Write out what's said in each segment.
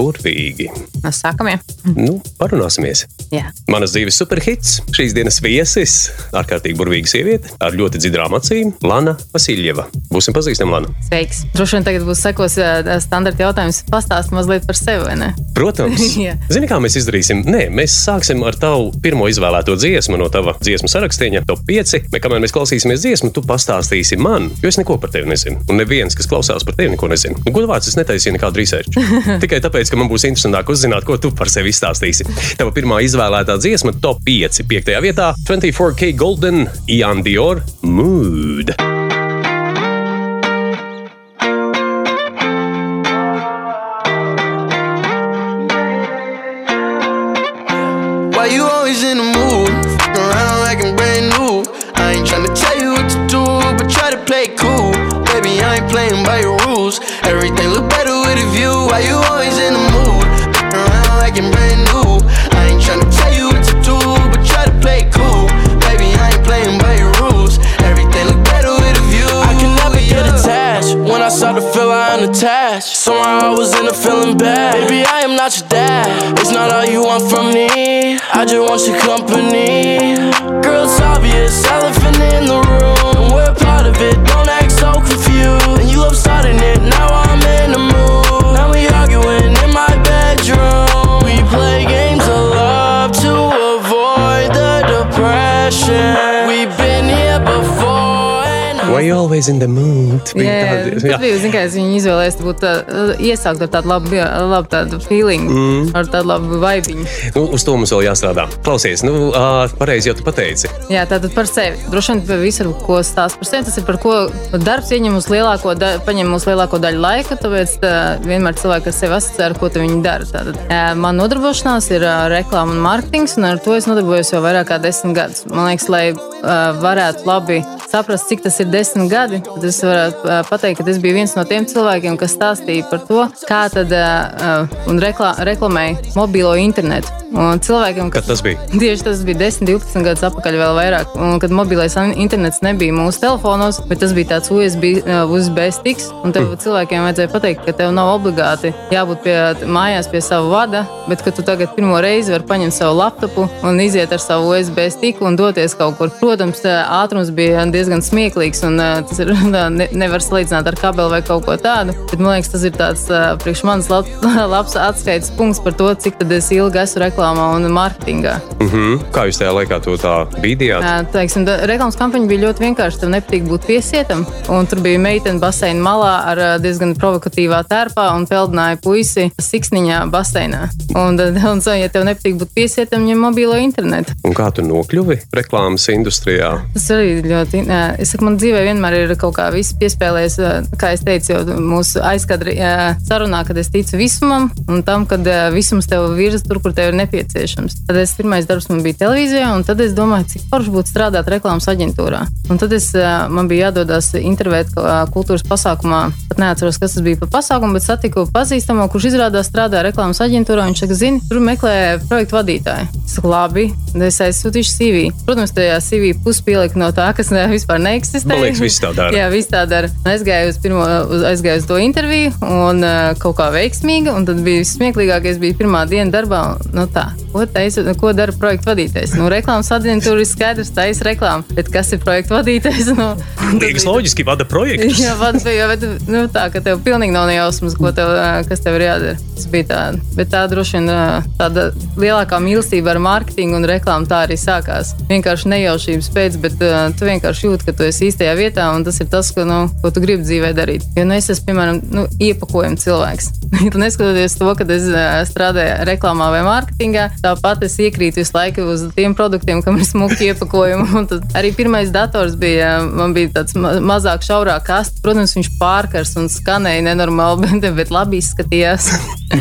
burvīgi. Mēs sākam, ja? Nu, parunāsimies. Jā. Manas dzīves superhits, šīs dienas viesis, ārkārtīgi burvīga sieviete ar ļoti dziļām acīm, Lana Vasiljeva. Būsim pazīstami, Lana. Sveiks. Droši vien tagad būs sekos standarta jautājums. Pastāst mazliet par sevi, vai ne? Protams. Zini, kā mēs izdarīsim? Nē, mēs sāksim ar tavu pirmo izvēlēto dziesmu no tava dziesmu sarakstiņa, top 5. Bet kamēr mēs klausīsimies dziesmu, tu pastāstīsi man, jo es neko par tevi nezinu. Un neviens, kas klausās par tevi, neko nezina. Nu, Godvārds, es netaisīju nekādu research. Tikai tāpēc, ka man būs interesantāk uzzināt, ko tu par sevi izstāstīsi. Tava pirmā izvēlētā dziesma, top 5. 5. vietā - 24K Golden, Ian Dior, Mood. Somehow I was in a feeling bad. Baby, I am not your dad. It's not all you want from me. I just want your company. Girl, it's obvious, elephant in the room. We're part of it. Don't act so confused. And you love starting it. Now I'm in the mood. You always in the mood? Jā, jā, tas bija zin, kā, es viņu izvēlējos. Tā būtu tā, iesākt ar tādu labu, labu tādu feeling, mm. ar tādu labu vaibiņu. Nu, uz to mums vēl jāstrādā. Klausies, nu, ā, pareizi jau tu pateici. Jā, tātad par sevi. Droši vien par visu, ko stāsta par sevi. Tas ir par ko darbs ieņem uz lielāko, da, paņem uz lielāko daļu laika. Tāpēc tā, vienmēr cilvēki ar sevi asociē, ko viņi dara. Tātad, man nodarbošanās ir reklāma un mārketings, un ar to es nodarbojos jau vairāk kā desmit gadus. Man liekas, lai ā, varētu labi saprast, cik tas ir desmit gadi, tad es varētu pateikt, ka es biju viens no tiem cilvēkiem, kas stāstīja par to, kā tad un reklā, reklamēja mobilo internetu. Un cilvēkiem, Kad tas bija? Tieši tas bija 10, 12 gadus atpakaļ, vēl vairāk. Un, kad mobilais internets nebija mūsu telefonos, bet tas bija tāds USB, USB sticks. Un tev mm. cilvēkiem vajadzēja pateikt, ka tev nav obligāti jābūt pie, mājās pie sava vada, bet ka tu tagad pirmo reizi vari paņemt savu laptopu un iziet ar savu USB stiku un doties kaut kur. Protams, ātrums bija diezgan smieklīgs, un uh, tas ir, tā, ne, nevar salīdzināt ar kabeli vai kaut ko tādu. Bet man liekas, tas ir tāds uh, priekš manis lab, labs atskaites punkts par to, cik es ilgi esmu reklāmā un mārketingā. Mhm. Kā jūs tajā laikā to tā bīdījāt? Jā, teiksim, da- reklāmas kampaņa bija ļoti vienkārša. Tev nepatīk būt piesietam. Un tur bija meitene baseina malā ar ā, diezgan provokatīvā tērpā un peldināja puisi siksniņā baseinā. Un, tad- un, ja tev nepatīk būt piesietam, ņem mobilo internetu. Un kā tu nokļuvi reklāmas industrijā? Tas arī ļoti. Es saku, man dzīvē vienmēr ir kaut kā viss piespēlējies. ā, Kā es teicu, jau mūsu aizkadra ā, sarunā, kad es ticu visumam un tam, ka visums tev virza tur, kur tev ir nepieciešams. Tad es pirmais darbs man bija televīzijā, un tad es domāju, cik forši būtu strādāt reklāmas aģentūrā. Un tad es, man bija jādodas intervēt kultūras pasākumā. Pat neatceros, kas tas bija par pasākumu, bet satiku pazīstamo, kurš izrādās strādā reklāmas aģentūrā. Viņš saka, zini, tur meklē projektu vadītāju. Es saku, labi, es aizsūtīšu CV. Protams, tajā CV puspielika no tā, kas ne, vispār neeksistē. Man liekas, visi tā dara. Jā, viss tā dara. Un Aizgāju uz, pirmo, uz, aizgāju uz to interviju, un uh, kaut kā veiksmīga. Un tad bija smieklīgākais, bija pirmā diena darbā. Nu, tā, ko, taisa, ko dara projekta vadītājs? Nu, reklāmas aģentūra ir skaidrs, ir reklāma. Bet kas ir projekta vadītājs? Nu, Liekas, loģiski, vada projekts. Jā, vada bija bet, nu, tā, ka tev pilnīgi nav nejausmas, ko tev, ā, kas tev ir jādara. Tas bija tā, bet tā droši vien ā, tāda lielākā mīlestība ar mārketingu un reklāmu tā arī sākās. Vienkārši nejaušības pēc, bet uh, tu vienkārši jūti, ka tu esi īstajā vietā un tas ir tas, ko, nu, ko tu gribi dzīvē darīt. Jo nu, es esmu, piemēram, nu, iepakojuma cilvēks. Neskatoties to, ka es strādāju reklāmā vai mārketingā, tāpat es iekrītu visu laiku uz tiem produktiem, kam ir smuki iepakojumi. Arī pirmais dators bija, man bija tāds ma mazāk šaurāk kasts. Protams, viņš pārkars un skanēja nenormāli, bet, bet labi izskatījās.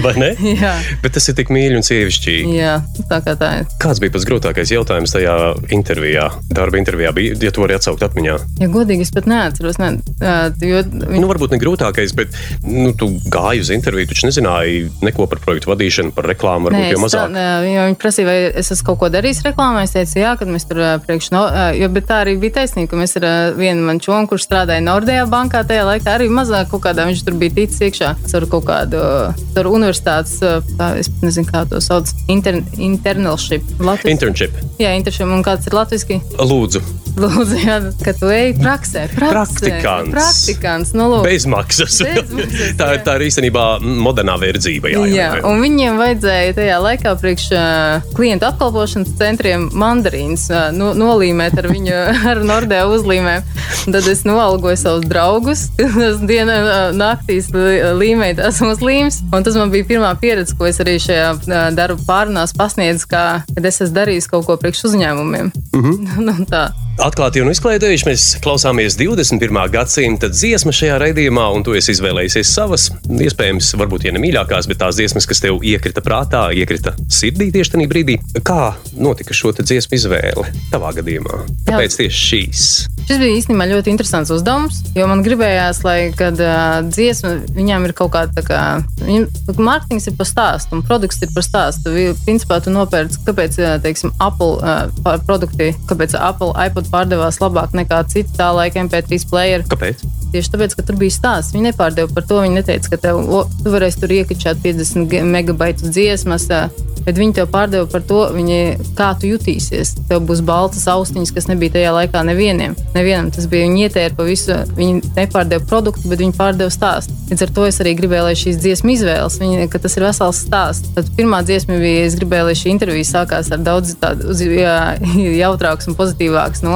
Vai ne? Jā. Bet tas ir tik mīļi un sievišķīgi. Jā, tā kā tā ir. Kāds bija pats grūtākais jautājums tajā intervijā, darba intervijā? Bija, ja tu vari atsaukties ievilkt atmiņā? Ja godīgi, es pat neatceros. Ne, jo, Nu, varbūt ne grūtākais, bet nu, tu gāji uz interviju, taču nezināji neko par projektu vadīšanu, par reklāmu, varbūt Nē, jau tā, mazāk. jo viņi prasīja, vai es esmu kaut ko darījis reklāmā. Es teicu, jā, kad mēs tur ā, priekš no, jo, bet tā arī bija taisnība, ka mēs ar vienu manu čomu, kurš strādāja Nordea bankā, tajā laikā arī mazāk kaut kādā viņš tur bija ticis iekšā. Ar kaut kādu tur universitātes, tā, es nezinu, kā to sauc, inter, internelship. Latviski. Internship. Jā, internship, un kāds ir latviski? Lūdzu, Lūdzu, jā, ka tu ej praksē. praksē Praktikants. Praktikants, nu lūdzu. bezmaksas. Bezmaksas, tā, jā. tā ir īstenībā modernā verdzība. Jā, jā, Jā, un viņiem vajadzēja tajā laikā priekš uh, klientu apkalpošanas centriem mandarīns uh, no, nolīmēt ar viņu ar Nordea uzlīmēm. Tad es noalgoju savus draugus, kas dienā uh, naktīs lī- līmēja tās uzlīmes. Un tas man bija pirmā pieredze, ko es arī šajā uh, darba pārunās pasniedzu, kad es esmu darījis kaut ko priekš uzņēmumiem. Mm -hmm. tā. Atklāti un izklaidējuši mēs klausāmies 21. gadsimta dziesmu šajā raidījumā, un tu esi izvēlējies savas, iespējams, varbūt ja ne mīļākās, bet tās dziesmas, kas tev iekrita prātā, iekrita sirdī tieši tajā brīdī. Kā notika šo dziesmu izvēle tavā gadījumā? Kāpēc tieši šīs? Šis bija īstenībā ļoti interesants uzdevums, jo man gribējās, lai kad uh, dziesma viņām ir kaut kāda tā kā. Viņam, mārketings ir par stāstu, un produkts ir par stāstu. Principā tu nopērci, kāpēc, teiksim, Apple uh, produkti, kāpēc Apple iPod pārdevās labāk nekā citi tā laika MP3 player. Kāpēc? Tieši tāpēc, ka tur bija stāsts. Viņi nepārdeva par to. Viņi neteica, ka tev, o, tu varēsi tur iekačāt 50 ge- megabaitus dziesmas, bet viņi tev pārdeva par to, viņi, kā tu jutīsies. Tev būs baltas austiņas, kas nebija tajā laikā nevienam. Nevienam tas bija. Viņi ietēra pa visu. Viņi nepārdeva produktu, bet viņi pārdeva stāstu. Līdz ar to es arī gribēju, lai šīs dziesmu izvēles, viņi, ka tas ir vesels stāsts. Tad pirmā dziesma bija, es gribēju, lai šī intervija sākās ar daudz tādu uz- jā, jautrāks un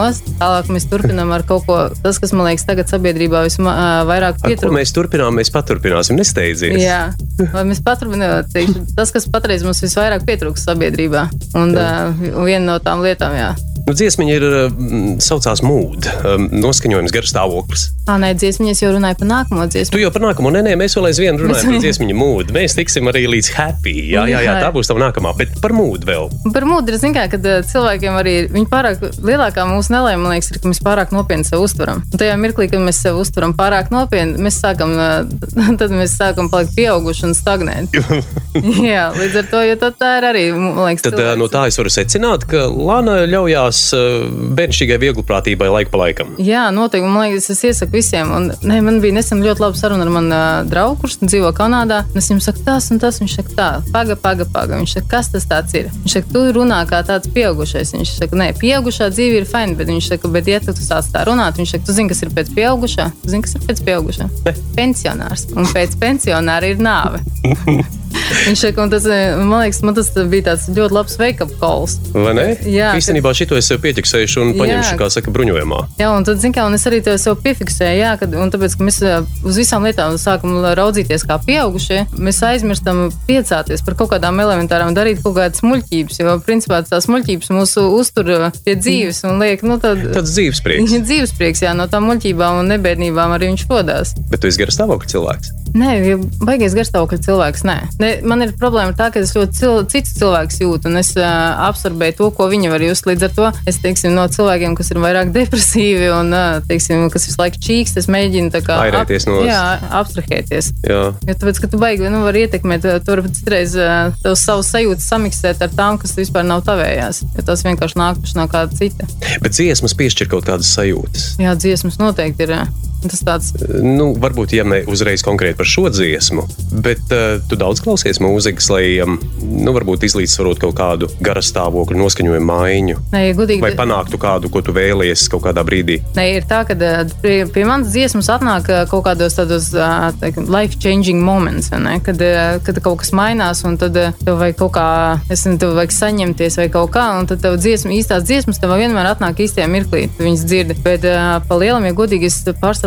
pozitīvāks nos. Tālāk mēs turpinām ar kaut ko, tas, kas man liekas tagad sabiedrībā visvairāk pietrūkst. mēs turpinām, mēs paturpināsim, nesteidzies. Jā, vai mēs paturpinām, teikšu, tas, kas patreiz mums visvairāk pietrūkst sabiedrībā. Un uh, viena no tām lietām, jā. Nu, dziesmiņa ir mm, saucās mūde, um, noskaņojums, garš stāvoklis. Tā nē, dziesmiņas jau runāja par nākamo Tu dziesmu. jau par nākamo, nē, nē, mēs vēl aizvien runājam par dziesmiņu mūdu. Mēs tiksim arī līdz happy. Jā, jā, jā, tā būs tā nākamā, bet par mūdu vēl. Par mūdu, zināmā mērā, kad uh, cilvēkiem arī ir viņi pārāk, lielākā mūsu nelēma, man liekas, ir, ka mēs pārāk nopietni sev uztveram. Un tajā mirklī, kad mēs sev uztveram pārāk nopietni, mēs sākam, tad mēs sākam palikt pieauguši un stagnēt. Jā, līdz ar to, jo tā ir arī, man liekas, Tad uh, no tā es varu secināt, ka Lana ļaujās uh, bērnišķīgai vieglprātībai laika pa laikam. Jā, noteikti. Man liekas, es iesaku visiem. Un, ne, man bija nesen ļoti laba saruna ar manu uh, draugu, kurš dzīvo Kanādā. Es viņam saku, tas un tas. Viņš saka, tā, paga, paga, paga. Viņš saka, kas tas ir? Viņš saka, tu runā kā tāds pieaugušais. Viņš saka, nē, pieaugušā dzīve ir fajn, bet viņš saka, bet ja tu sāc tā runāt, viņš saka, tu zini, kas ir pēc pieaugušā? Tu zini, kas ir pēc pieaugušā? Pensionārs. Un pēc pensionāra ir nāve. Viņš saka, tas, eh, man liekas, man tas bija tāds ļoti labs wake-up calls. Vai ne? Jā, Īstenībā šito es sev pieķeksēšu un paņemšu, Jā. kā saka, bruņojumā. Jā, un tad, zināmā mērā, un es arī to sev piefiksēju, jā, kad, un tāpēc, ka mēs ā, uz visām lietām sākam raudzīties kā pieaugušie, mēs aizmirstam piecāties par kaut kādām elementārām, darīt kaut kādas muļķības, jo, principā, tās muļķības mūsu uztur pie dzīves un liek, nu, tad. Tāds dzīves prieks. Dzīves prieks, jā, no tām muļķībām un nebēdnībām arī viņš podās. Bet tu esi garas stāvokļa cilvēks. Nē, ja baigais garstāvokļa cilvēks. Nē. Ne, man ir problēma tā, ka es ļoti cil, cits cilvēks jūtu, un es uh, absorbēju to, ko viņi var just. Līdz ar to es teiksim, no cilvēkiem, kas ir vairāk depresīvi un uh, teiksim, kas visu laiku čīkst, es mēģinu kā Airēties nost. jā, abstrahēties. Jā. Jo tāpēc, ka tu baigi, nu, var ietekmēt, tu vari citreiz uh, tev savus sajūtas samiksēt ar tām, kas vispār nav tavējās. Jo tas vienkārši nākuši no kāda cita. Bet dziesmas piešķir kaut kādas sajūtas. Jā, dziesmas noteikti ir. uh, Tas tāds Nu, varbūt ja ne uzreiz konkrēti par šo dziesmu, bet uh, tu daudz klausies mūzikas, lai um, nu, varbūt izlīdzsvarot kaut kādu garas stāvokļu, noskaņojumu maiņu, Nē, ja godīgi, vai panāktu kādu, ko tu vēlies kaut kādā brīdī. Nē, ir tā, ka ā, pie, pie manas dziesmas atnāk kaut kādos tādos ā, teikam, life-changing moments, ne? kad, kad kaut kas mainās, un tad tev vajag kaut kā, es nezinu, tev vajag saņemties vai kaut kā, un tad tev dziesma, īstās dziesmas tev vienmēr atnāk īstajā mirklī, tu viņas dzirdi. Bet pa lielam, ja godīgi, es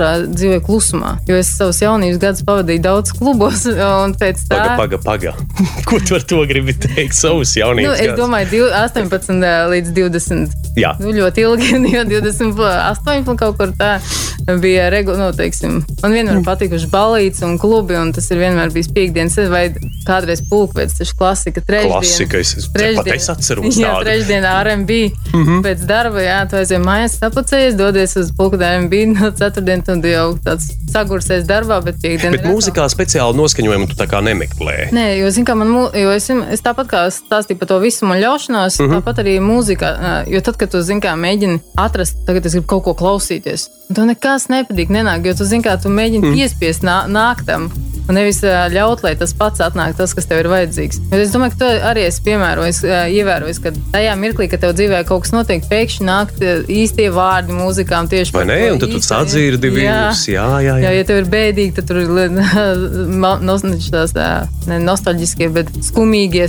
pārsvarā dzīvoju klusumā, jo es savus jaunības gadus pavadīju daudz klubos, un pēc tā. Paga, paga, paga. Ko tu ar to gribi teikt? Savus jaunības Nu, es gadus? domāju, div- 18 ā, līdz 20. Jā. Nu, ļoti ilgi, jo 28 kaut kur tā bija regulāri, nu, teiksim, man vienmēr patikuši balīts un klubi, un tas ir vienmēr bijis piekdienas vai kādreiz pulkveids, tas ir klasika, trešdien. Klasika, es, es pat es atceros Jā, tādu. trešdienā R&B. Mm. -hmm. Pēc darba, jā, tu aizjām mājās, sapacējies, dodies uz pulkveidu R&B, no ceturtdien tu jau tāds sagursies darbā, bet piekdien Bet mūzikā speciāli noskaņojumu tu tā kā nemeklē. Nē, jo, zin, kā, man, jo es, es tāpat kā stāstīju par to visu man ļaušanos, Mhm. mm -hmm. tāpat arī mūzika. ā, Jo tad, kad tu zini, kā mēģini atrast, tagad es gribu kaut ko klausīties, un tev nekas nepatīk, nenāk, jo tu zini, kā tu mēģini mm. piespiest nā, nāktam. Un nevis ļaut, lai tas pats atnāk, tas, kas tev ir vajadzīgs. Bet es domāju, ka tu arī esi piemērojis, ievērojis, ka tajā mirklī, kad tev dzīvē kaut kas notiek, pēkšņi nāk tie īstie vārdi mūzikām tieši Vai par ne? to Un tad tu sadzirdi viņus. Jā, jā, jā. Jā, ja tev ir bēdīgi, tad tur ir tās, ne nostalģiskie, bet skumīgie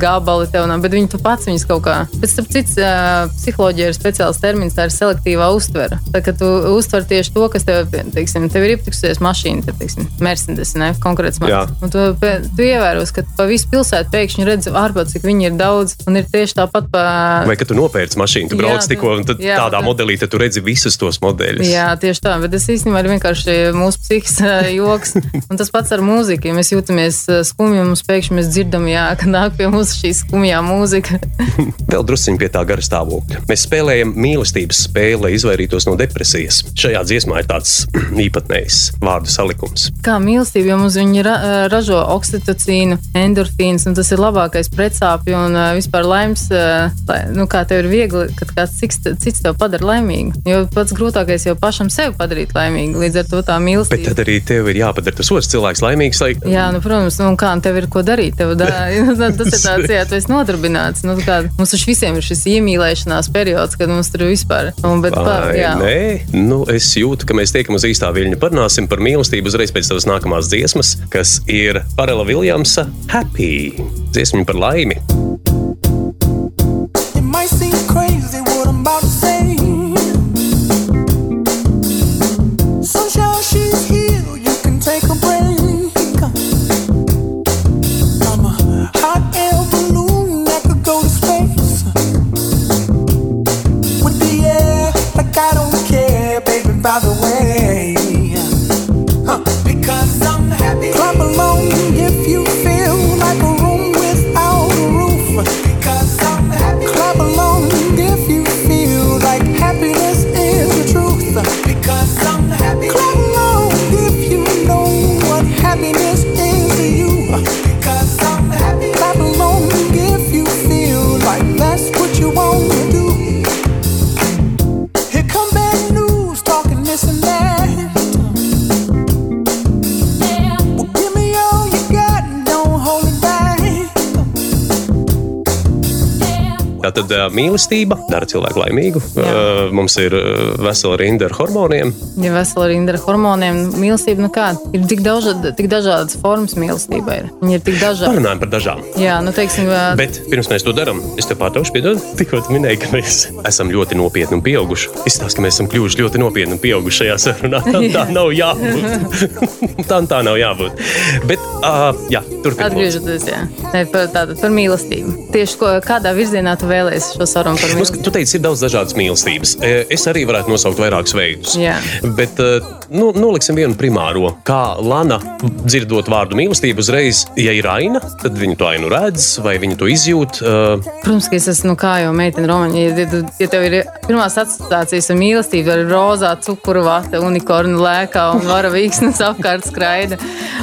gabali tev nav. Bet viņi tu pats viņus kaut kā. Bet starp citu, ā, psiholoģija ir speciāls termins, tā ir selektīvā uztvere. Tā kā tu uztver tieši to, kas tev, teiksim, tev ir iepriekšējais mašīna, tad, teiksim, Mercedes, ne, konkrēts. Un tu, tu ievēros, ka pa visu pilsētu pēkšņi redz ārpus, cik viņi ir daudz. Un ir tieši tāpat pa. Vai kad tu nopērci mašīnu, tu Jā, brauc tikko, un jā, tādā tu- modelī tu redzi visus tos modeļus. Jā, tieši tā, bet tas īstenībā ir vienkārši mūsu psihisks ā, joks. Un tas pats ar mūziku. Ja mēs jūtamies skumji, mums pēkšņi mēs dzirdam, jā, ka nāk pie mums šī skumjā mūzika. Vēl drusciņi pie tā gara stāvokļa. Mēs spēlējam mīlestības spēli, lai izvairītos no depresijas. Šajā dziesmā ir tāds īpatnējs vārdu salikums. Kā mīlestība, jo mums viņi ra ražo oksitocīnu, endorfīnu, un tas ir labākais pretsāpju un vispār laimes. Lai, nu, kā tev ir viegli, kad kāds cits, cits tev padara laimīgu. Jo pats grūtākais jau pašam sevi padarīt laimīgu. Līdz ar to tā Bet mīlestība. tad arī tev ir jāpadara tas otrs cilvēks laimīgs. Lai... Jā, nu, protams, nu, kā tev ir ko darīt. Tev da, tas ir tāds, jā, tu esi nodarbināts. Nu, kā, mums taču visiem ir šis iemīlēšanās periods, kad mums tur ir vispār. Bet, Vai jā, nē, nu, es jūtu, ka mēs tiekam uz īstā viļņa. Parunāsim par mīlestību uzreiz pēc tavas nākamās dziesmas, kas ir Parela Viljamsa Happy. Dziesma par laimi. It might seem mīlestība dara cilvēku laimīgu. Ā, Mums ir ā, vesela rinda ar hormoniem. ja vesela rinda ar hormoniem, mīlestība, nu kā, ir tik, dažād, tik dažādas formas mīlestībai. Ir. Viņi ir tik dažādi. Parunājam par dažām. Jā, nu, teiksim, ā, Bet pirms mēs to darām, es te pārtraucu, piedod, tikko tu minēji, ka mēs esam ļoti nopietni un pieauguši. Izstāsta, ka mēs esam kļuvuši ļoti nopietni un pieauguši šajā sarunā. Tam tā nav jābūt. Tam tā nav jābūt. Bet, uh, jā, turpiniet. atgriežoties jā, par, tātad, par mīlestību. Tieši ko, kādā virzienā tu vēlēsies šo sarunu par mīlestību? tu teici, ir daudz dažādas mīlestības. E, Es arī varētu nosaukt vairākus veidus. Jā. Bet e, nu, noliksim vienu primāro. Kā Lana dzirdot vārdu mīlestība, uzreiz, ja ir aina, tad viņa to ainu redz vai viņa to izjūt. e, Protams, ka es esmu nu, kā jau meitene Romaņa. Ja, ja, tev ir pirmās asociācijas ar mīlestību, ir rozā, cukuru vata, unikornu lēkā un vara vīksnes apkārt skraida.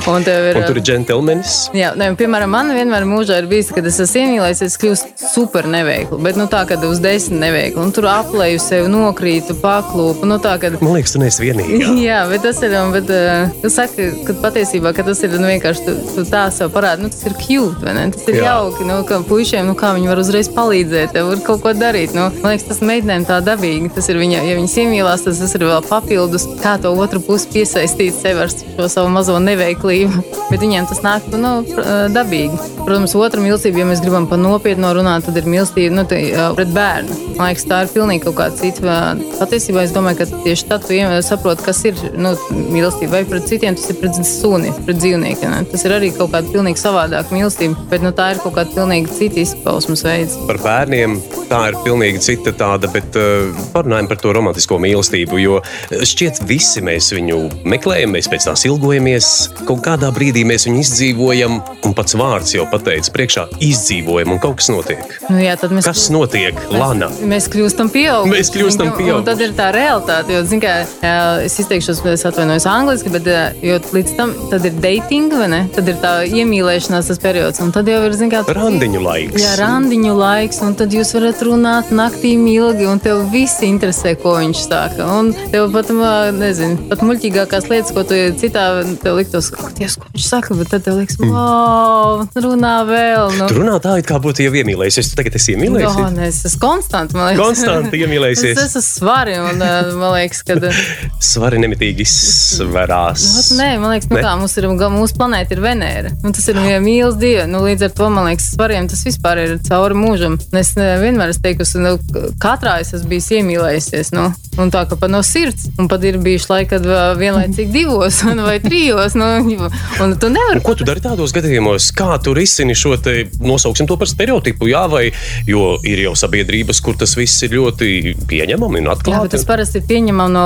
Un ir, Un tur ir džentlmenis. Jā, ne, piemēram, man vienmēr mūžā ir bijis, kad es esmu iemīlējies, es kļūstu super neveiklu. Bet nu, tā, kad uz desmit neveiklu, un tur aplēju sevi, nokrītu, paklūpu. Nu, tā, kad, Man liekas, tu neesi vienīgā. Jā, bet tas ir. un, Bet, uh, tu saki, ka patiesībā ka tas ir nu, vienkārši tu, tu tā sev parādi. Nu, tas ir cute, vai ne? Tas ir Jā. Jauki. Nu, ka puišiem, nu, kā viņi var uzreiz palīdzēt, tev var kaut ko darīt. Nu, man liekas, tas meitenēm tā dabīgi. Tas ir viņa, ja viņas iemīlās, tas, tas ir vēl papildus, kā to otru pusi piesaistīt sev ar šo savu mazo neveiklību. Bet viņiem tas nāk nu, ā, dabīgi. Protams, otra mīlestība, ja mēs gribam par nopietnu runāt, tad ir mīlestība nu, ā, pret bērnu. Man liekas, tā ir pilnīgi kaut kāda cita. Patiesībā es domāju, ka tieši tad tu iem- saproti, kas ir nu, mīlestība. Vai pret citiem tas ir pret suni, pret dzīvnieku. Ne? Tas ir arī kaut kāda pilnīgi savādāka mīlestība, bet nu, tā ir kaut kāda pilnīgi cita izpausmes veids. Par bērniem, tā ir pilnīgi cita tāda, bet uh, parunājam par to romantisko mīlestību. Jo šķiet, visi mēs viņu meklējam, mēs pēc tās ilgojamies. Kaut kādā brīdī mēs viņu izdzīvojam, un pats vārds jau pateica, priekšā izdzīvojam, un kaut kas notiek. Nu, jā, tad mēs, Kas notiek, Lana? mēs kļūstam pieauguši. Mēs kļūstam pieauguši. tad ir tā realitāte. Jo, zin, kā, jā, es izteikšos, es atvainojos angliski, bet jā, jo līdz tam tad ir dating, vai ne? Tad ir tā iemīlēšanās tas periods. Un tad jau ir, zin, kā, Randiņu laiks. Jā, randiņu laiks, un tad jūs varat runāt naktīm ilgi, un tev viss interesē, ko viņš saka. Un tev pat, nezinu, pat muļķīgākās lietas, ko tu citā tev liktos, ka, ties, ko viņš saka, bet tad tev liekas, wow, runā vēl. Nu, Tu runā tā, it kā būtu jau iemīlējies. Tu tagad Jā, iemīlējies. Nē, es esmu konstanti. liekas. Konstanti iemīlējusies. Es esmu svari, un man liekas, ka. Svari nemitīgi izsverās. Nu, nē, man liekas, nu, Ne? kā, mums ir, mūsu planēta ir Venēra. Nu, tas ir viena mīlestības dieva. Nu, līdz ar to man liekas, svariem tas vispār ir cauri mūžam. Un Es vienmēr esmu teikusi, nu, katrā es esmu bijis iemīlējusies. Nu, un tā kā pa no sirds. Un pat ir bijuši laiki, kad vienlaicīgi divos un vai trijos. Nu, un tu nevari. Ko tu dari tādos gadījumos? Kā tu risini šo te, nosauksim to par stereotipu? Jā, vai jo ir jau sabiedrības, kur tas viss ir ļoti pieņemami un Jā, bet atklāti? tas parasti ir pieņemams no,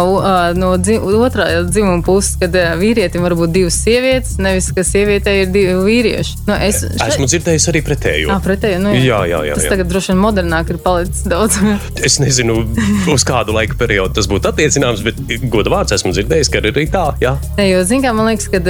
no dzi, otrā dzimuma puses, kad vīrietim var būt divas sievietes, nevis ka sievietei ir divi vīrieši. Nu, es Esmu dzirdējis arī pretējo. Jā, pretēji. Nu, Jā, jā, jā, Tas jā. tagad droši vien modernāk ir palicis daudz. Es nezinu, uz kādu laika periodu tas būtu attiecināms, bet godu vārds esmu dzirdējis, ka arī tā. Jā. Nē, jo, zin, kā, man liekas, ka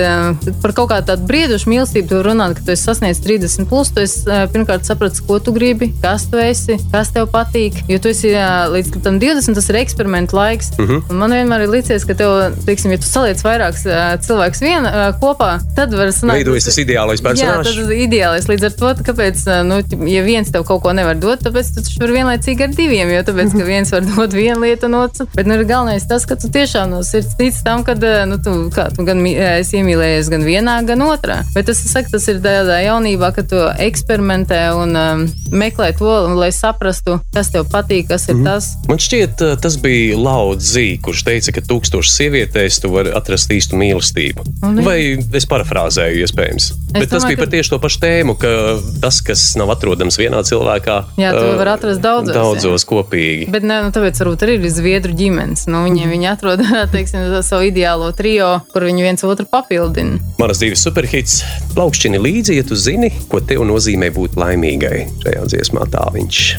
par kaut kādu tādu brīdušu mīlestību tu runā, ka tu esi sasniedzis 30, plus, tu esi pirmkārt sapratis, ko tu gribi, kas tu esi, kas tev patīk. Jo tu esi līdz tam 20, tas ir eksperimentu laiks. Uh Mhm. -huh. Man vienmēr ir licies, ka tev, teiksim, ja tu saliec vairākus cilvēkus vienā kopā, tad var sanākt. Veidojas tas ideālais Jā, personāžs. tas ir ideāls. Līdz ar to, kāpēc, nu, ja viens tev kaut ko nevar dot, tāpēc tu taču vari vienlaicīgi ar diviem. Jo tāpēc, ka viens var dot vienu lietu, un otrs. Bet nu, ir galvenais tas, ka tu tiešām no sirds tici tam, ka nu, tu, kā, tu gan esi iemīlējies gan vienā, gan otrā. Bet es saku, tas ir tādā jaunībā, ka tu eksperimentē un um, meklē to, lai saprastu, kas tev patīk, kas ir mm -hmm. tas. Man šķiet, uh, tas bija Lauds Zī, kurš teica, ka tūkstošos sievietēs tu vari atrast īstu mīlestību. Un jā. Vai es parafrāzēju, iespējams. Bet tas domāju, bija par tieši to pašu tēmu, ka tas, kas nav atrodams vienā cilvēkā, Jā, to uh, var atrast daudzos, jā. daudzos kopīgi. Bet ne, nu, tāpēc varbūt arī ir zviedru ģimenes. Nu, viņi, viņi atrod teiksim, savu ideālo trio, kur viņi viens otru papildina. Manas divas superhits plaukšķini līdzi, ja tu zini, ko tev nozīmē būt laimīgai. Šajā dziesmā tā viņš.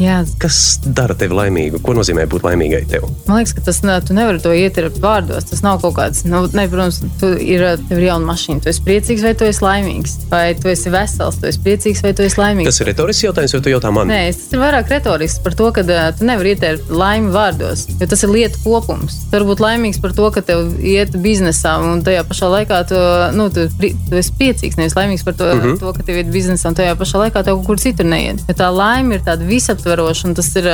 Jā, Kas dara tevi laimīgu? Ko nozīmē būt laimīgai tev? Man liekas, ka tas tu nevari to ietirpt vārdos. Tas nav kaut kāds, nu, ne, protams, tu ir, tev ir jauna mašīna. Tu esi priecīgs vai tu esi laimīgs? Vai tu esi vesels, tu esi priecīgs vai tu esi laimīgs? Tas ir retorisks jautājums, vai tu jautā man? Nē, tas ir vairāk retorisks par to, ka tu nevari ieteikt laimi vārdos, jo tas ir lietu kopums. Tu vari būt laimīgs par to, ka tev iet biznesā, un tajā pašā laikā tu, nu, tu, tu esi priecīgs. Nevis laimīgs par to, uh -huh. to, ka tev iet biznesā, un tajā pašā laikā tev kaut kur citur neiet. Jo tā laime ir tāda visaptveroša, un tas ir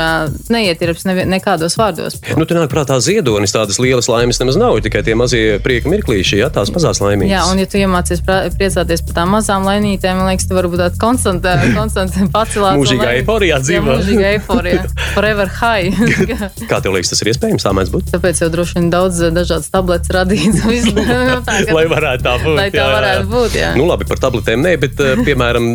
neietilps nekādos vārdos. Nu, tur nāk prātā ziedonis, tādas lielas laimes nemaz nav. ir Tikai tie mazie prieka mirklīši, ja tās mazās laimīgas. Jā, un ja tu iemācies priecāties par tām mazām laimītēm, man liekas, tu vari būt tāds konstants, konstants pacelāts. un Mūžīgā eiforijā Jā, dzīvo. mūžīgā eiforijā. Forever high. Kā tev liekas, tas ir iespējams? Tā mēdz būt. Tāpēc jau droši vien daudz dažādas tabletes radīts. Nu, Lai varētu tā būt. Lai tā varētu būt, jā. Nu, labi, par tabletēm nē, bet, piemēram,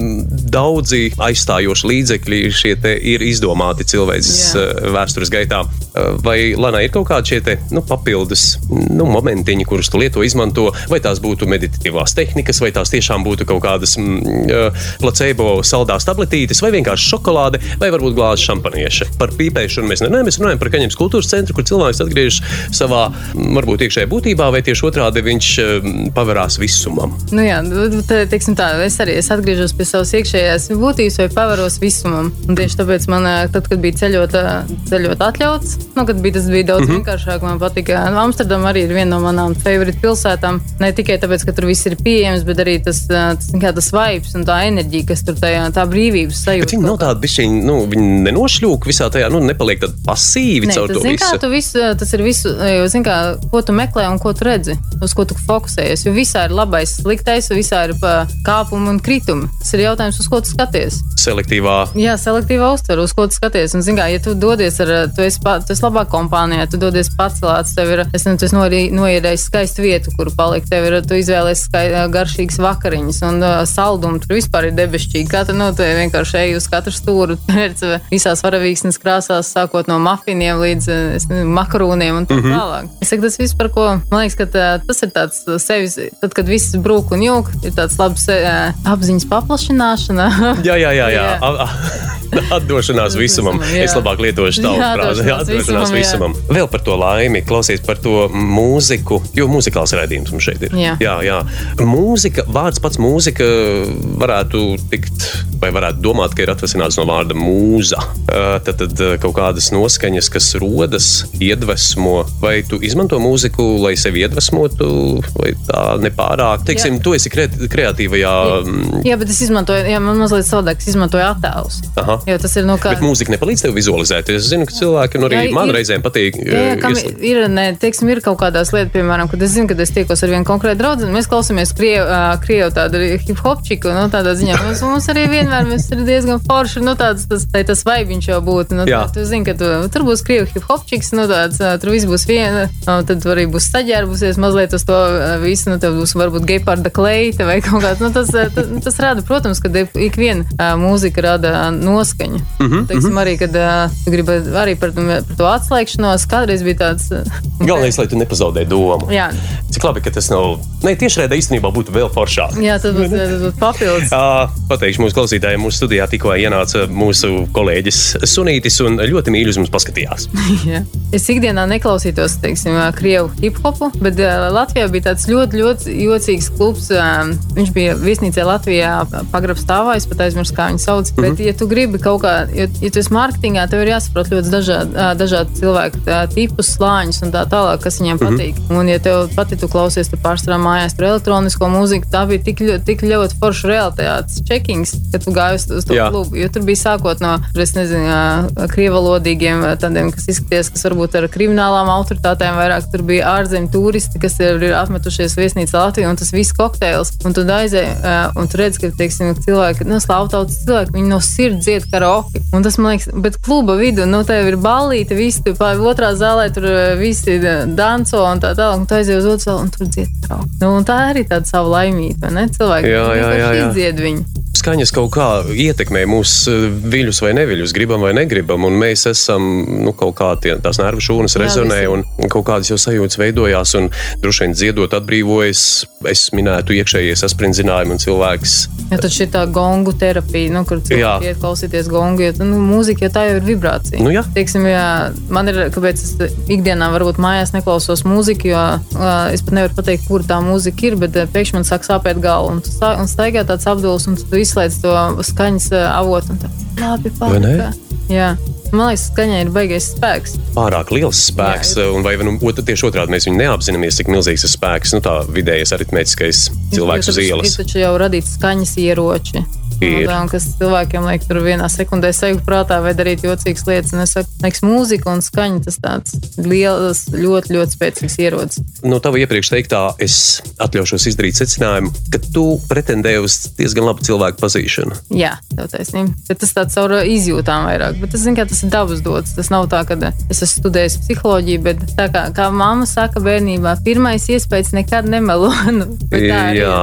daudzi aizstājoši līdzekļi šie te ir izdomāti cilvēces eh, vēstures gaitā. Eh, Vai Lana ir kaut kādi šie te, nu, papildus nu, momentiņi, kurus tu lieto, izmanto, vai tās būtu meditatīvās tehnikas, vai tās tiešām būtu kaut kādas mm, eh, placebo saldās tabletītes, vai vienkārši šokolāde, vai varbūt glāze šampanieša. Par pīpēšanu mēs nerunājam, mēs runājam par kaņepes kultūras centru, kur cilvēks atgriežas savā, mm, varbūt iekšējā būtībā, vai tieši otrādi viņš mm, pavarās visumam. Nu, jā, nu, te, teiksim tā, es arī es atgriežos pie savas iekšējās būtības vai pavaros visumam. Un tieši tāpēc man, eh, tad, kad bija ceļot, eh, ceļot atļauts, nu, kad bija, tas bija daudz mm -hmm. vienkāršāk. Man patīk, ka Amsterdama arī ir viena no manām favorite pilsētām. Ne tikai tāpēc, ka tur viss ir pieejams, bet arī tas, eh, tas, kā, tas vibes un tā enerģija, kas tur tajā, tā brīvības sajūta. Bet viņi nav tādi bišķiņi, nu, viņi nenošļūk visā tajā, nu, nepaliek tādi pasīvi Nē, caur tas, to zin, kā, visu. tu visu. Tas ir visu, jo, zin, kā, ko tu meklē un ko tu redzi, uz ko tu fokusējies. Jo visā ir labais, sliktais, visā ir kāpumi un kritumi. Tas ir jautājums, uz ko tu skaties. Selektīvā Jā, selektīva uztvere, uz ko tu skaties. Un, zin, kā, ja tu dodies ar, tu esi, pa- tu esi labā kompānijā, tu dodies pacelāts, tev ir, es nezinu, nori- noierējis skaistu vietu, kur palikt, tev ir, tu izvēlējies skai, garšīgas vakariņas un uh, saldumu, tur vispār ir debešķīgi. Kā tu, nu, tu vienkārši ej uz katru stūru, pēc visās varavīksnes krāsās, sākot no mafiniem līdz nezinu, makarūniem un tā Mhm. tālāk. Es saku, tas viss, par ko, man liekas, ka tā, tas ir tāds sevis, tad, kad viss brūk un jūg, ir tāds labs apziņas paplašināšana. Jā, jā, jā. jā. Jā. Atdošanās visumam. Jā. Es labāk lietošu Jā, frāzi. Jā, atdošanās visumam, visumam. Vēl par to laimi, klausies par to mūziku, jo mūzikāls raidījums mums šeit ir. Jā. jā, jā. Mūzika, vārds pats mūzika varētu tikt, vai varētu domāt, ka ir atvasināts no vārda mūza. Tad, tad kaut kādas noskaņas, kas rodas, iedvesmo, vai tu izmanto mūziku, lai sevi iedvesmotu, vai tā nepārāk. Teiksim, Jā. tu esi kre kreatīvajā. mm, Jā, bet es izmantoju, jā, man mazliet savādāk, es izmantoju attēlus. Aha. Jo tas ir no kā. Bet mūzika nepalīdz tev vizualizēt. Es zinu, ka cilvēki, un arī Jā, man ir- reizēm patīk. Jā, jā, eh, kam ies- ir, ne, teiksim, ir kaut kādās lietās, piemēram, kad es zinu, ka es tiekos ar vienu konkrētu draugu, mēs klausāmies krievu, krievu tādu hip hop čiku, nu, tādā ziņā. Mums, mums arī vienmēr ir diezgan forši, nu, tāds, tas, tai tas vaibiņš jau būtu. Nu, tā, tu zini, ka tu, tur būs krievu hip hop čiks, nu, tāds, tur viss būs viena, un tad arī būs saģērbusies mazliet uz to visu, nu, tev būs varbūt geparda kleita vai kaut kāds, nu, tas, tas, tas rada, protams, ka ik viena ā, mūzika rada ā, noskaņu. Mm -hmm, Teiksim, arī, kad ā, tu gribi arī par, par to atslēgšanos, kādreiz bija tāds. ā, Galvenais, lai tu nepazaudē domu. Jā, Cik labi, ka tas nav. Nē, tieši redzē īstenībā būtu vēl foršāk. jā tas būs, tas būs papildus. Ā, Pateikšu mūsu klausītājiem, mūsu studijā tikko ienāca mūsu kolēģis Sunītis un ļoti mīļi uz mums paskatījās. Jā. Es ikdienā neklausītos, teiksim, ā, krievu hip hopu, bet ā, Latvijā bija tāds ļoti, ļoti jocīgs klubs. ā, Viņš bija viesnīcē Latvijā, pagrabā stāvā. Es pat aizmirsu, kā viņu sauc. Mm -hmm. Bet, ja tu gribi kaut kā, jo, ja tu esi mārketingā, tev ir jāsaprot ļoti dažādi, dažādi cilvēku tipus, slāņus un tā tālāk, kas viņiem Mhm. patīk. Un, ja tev patīk, tu klausies tur pārsvarā mājās, tur elektronisko mūziku, tā bija tik, ļo- tik ļoti forša realitātes checkings, ka tu gāji uz, uz to Jā. klubu. Jo tur bija sākot no, es nezinu, krievalodīgiem, tādiem, kas izskaties, kas varbūt ar kriminālām autoritātēm vairāk. Tur bija ārzemju turisti, kas ir, ir apmetušies viesnīcā Latvijā, un tas viss kokteils. Un tu aizēji, un tu redz, ka, teiksim, cilvēki, nu, slāvtautas cilvēki, viņi no sirds dzied karaoke. Un tas, man liekas, bet kluba vidū, nu, tev ir ballīte, visi tur pār otrā zālē, tur ā, visi ā, danco un tā tālāk, un tu aizies uz otru zāli, un tur dzied karaoke. Nu, un tā arī tāda sava laimība, ne? Cilvēki Jā, jā, jā, jā. izdzied viņu. Skaņas kaut kā ietekmē mūsu viļus vai neviļus, gribam vai negribam, un mēs esam nu, kaut kā tie, tās nervu šūnas rezonē, visi. un, kaut kādas jau sajūtas veidojās, un droši vien dziedot atbrīvojas. Es minētu iekšējie saspringzinājumi, un cilvēks Ja tad šī tā gongu terapija, nu, kur Jā. cilvēki iet klausīties gongu, jo nu, mūzika jau tā jau ir vibrācija. Nu, jā. Teiksim, jā, man ir, kāpēc es ikdienā varbūt mājās neklausos mūziku, jo uh, es pat nevaru pateikt, kur tā mūzika ir, bet pēkšņi man sāk sāpēt galva. Un, un staigā tāds apduls, un tu izslēdz to skaņas uh, avotu. tā, Labi, palika. Jā. Man liekas, skaņai ir baigais spēks. pārāk liels spēks, Jā. un vai nu, ot- tieši otrādi mēs viņu neapzināmies, cik milzīgs ir spēks, nu tā vidējais aritmētiskais cilvēks uz ielas. Ir taču jau radīts skaņas ieroči. Ir. Un, kas cilvēkiem liek tur vienā sekundē sajūt prātā vai darīt jocīgas lietas. Un es saku, liekas, mūzika un skaņa tas tāds liels, ļoti, ļoti spēcīgs ierocis. No tava iepriekš teiktā, es atļaušos izdarīt secinājumu, ka tu pretendē uz diezgan labu cilvēku pazīšanu. Jā, tev taisnība. Bet tas tāds caur izjūtām vairāk. Bet tas, zin, tas ir dabas dots. Tas nav tā, ka es esmu studējis psiholoģiju, bet tā kā, kā mamma saka bērnībā, pirmais iespējas nekad nemelo. Nu, arī ir. Jā,